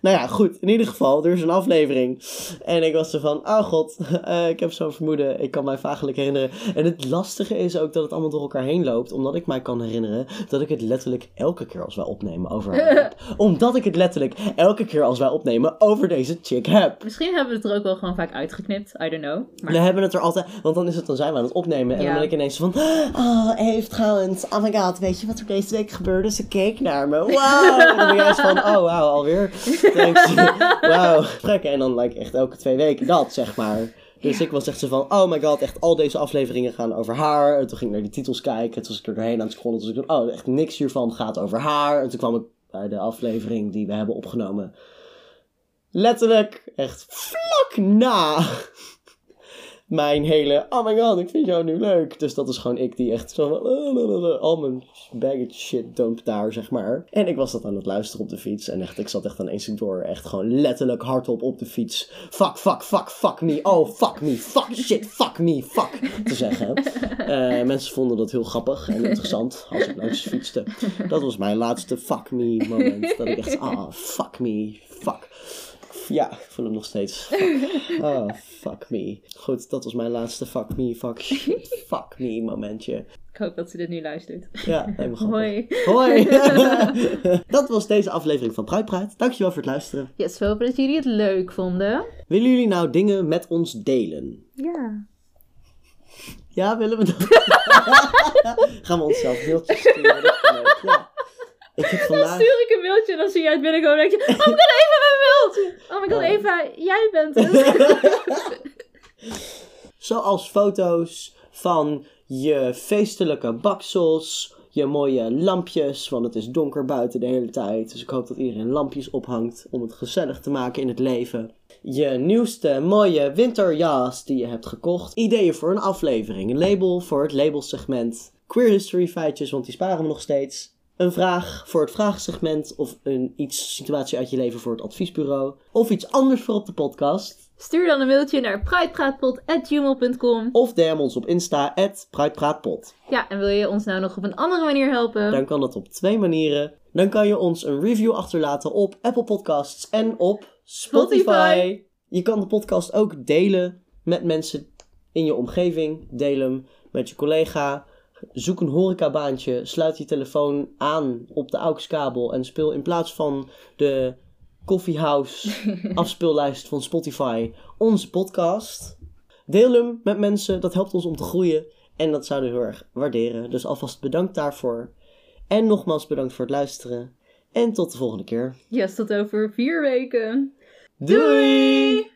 nou ja, goed. In ieder geval, er is een aflevering. En ik was er van, oh god, uh, ik heb zo'n vermoeden. Ik kan mij vagelijk herinneren. En het lastige is ook dat het allemaal door elkaar heen loopt. Omdat ik mij kan herinneren dat ik het letterlijk elke keer als wij opnemen over haar heb. Omdat ik het letterlijk elke keer als wij opnemen over deze chick heb. Misschien hebben we het er ook wel gewoon vaak uitgeknipt. I don't know. Maar... We hebben het er altijd... Want dan is het, dan zijn we aan het opnemen. En ja. dan ben ik ineens van, oh, Eve trouwens. Oh my god, weet je wat er deze week gebeurde? Ze keek naar me. Wow. en dan ben jij van, oh wow, alweer. Wauw, trekken. En dan like, echt elke twee weken dat, zeg maar. Dus ik was echt zo van, oh my god, echt al deze afleveringen gaan over haar. En toen ging ik naar die titels kijken. Toen was ik er doorheen aan het scrollen. Toen was ik oh, echt niks hiervan gaat over haar. En toen kwam ik bij de aflevering die we hebben opgenomen. Letterlijk, echt vlak na mijn hele, oh my god, ik vind jou nu leuk. Dus dat is gewoon ik die echt zo al mijn baggage shit dump daar, zeg maar. En ik was dat aan het luisteren op de fiets. En echt, ik zat echt aan één door, echt gewoon letterlijk hardop op de fiets. Fuck, fuck, fuck, fuck me. Oh, fuck me. Fuck shit, fuck me, fuck. Te zeggen. Uh, mensen vonden dat heel grappig en interessant als ik langs fietste. Dat was mijn laatste fuck me moment. Dat ik echt, ah, oh, fuck me, fuck. Ja, ik voel hem nog steeds. Oh, fuck me. Goed, dat was mijn laatste fuck me, fuck shit, fuck me momentje. Ik hoop dat ze dit nu luistert. Ja, helemaal Hoi. Hoi. dat was deze aflevering van Pruitpraat. Dankjewel voor het luisteren. Yes, we hopen dat jullie het leuk vonden. Willen jullie nou dingen met ons delen? Ja. Ja, willen we dat? Gaan we onszelf mailtjes sturen? Ja. Ik heb vandaag... Dan stuur ik een mailtje en dan zie jij het binnenkomen en denk je... Oh my god, Eva, mijn mailtje! Oh my god, Eva, jij bent het. Zoals foto's van je feestelijke baksels, je mooie lampjes, want het is donker buiten de hele tijd. Dus ik hoop dat iedereen lampjes ophangt om het gezellig te maken in het leven. Je nieuwste mooie winterjas die je hebt gekocht. Ideeën voor een aflevering. Een label voor het labelsegment. Queer history feitjes, want die sparen we nog steeds een vraag voor het vraagsegment of een iets situatie uit je leven voor het adviesbureau of iets anders voor op de podcast. Stuur dan een mailtje naar pruitpraatpot.gmail.com. Of DM ons op Insta, @pruitpraatpot. Ja, en wil je ons nou nog op een andere manier helpen? Dan kan dat op twee manieren. Dan kan je ons een review achterlaten op Apple Podcasts en op Spotify. Spotify. Je kan de podcast ook delen met mensen in je omgeving. Deel hem met je collega. Zoek een horecabaantje. Sluit je telefoon aan op de AUX-kabel. En speel in plaats van de Coffeehouse afspeellijst van Spotify onze podcast. Deel hem met mensen. Dat helpt ons om te groeien. En dat zouden we heel erg waarderen. Dus alvast bedankt daarvoor. En nogmaals bedankt voor het luisteren. En tot de volgende keer. Yes, tot over vier weken. Doei!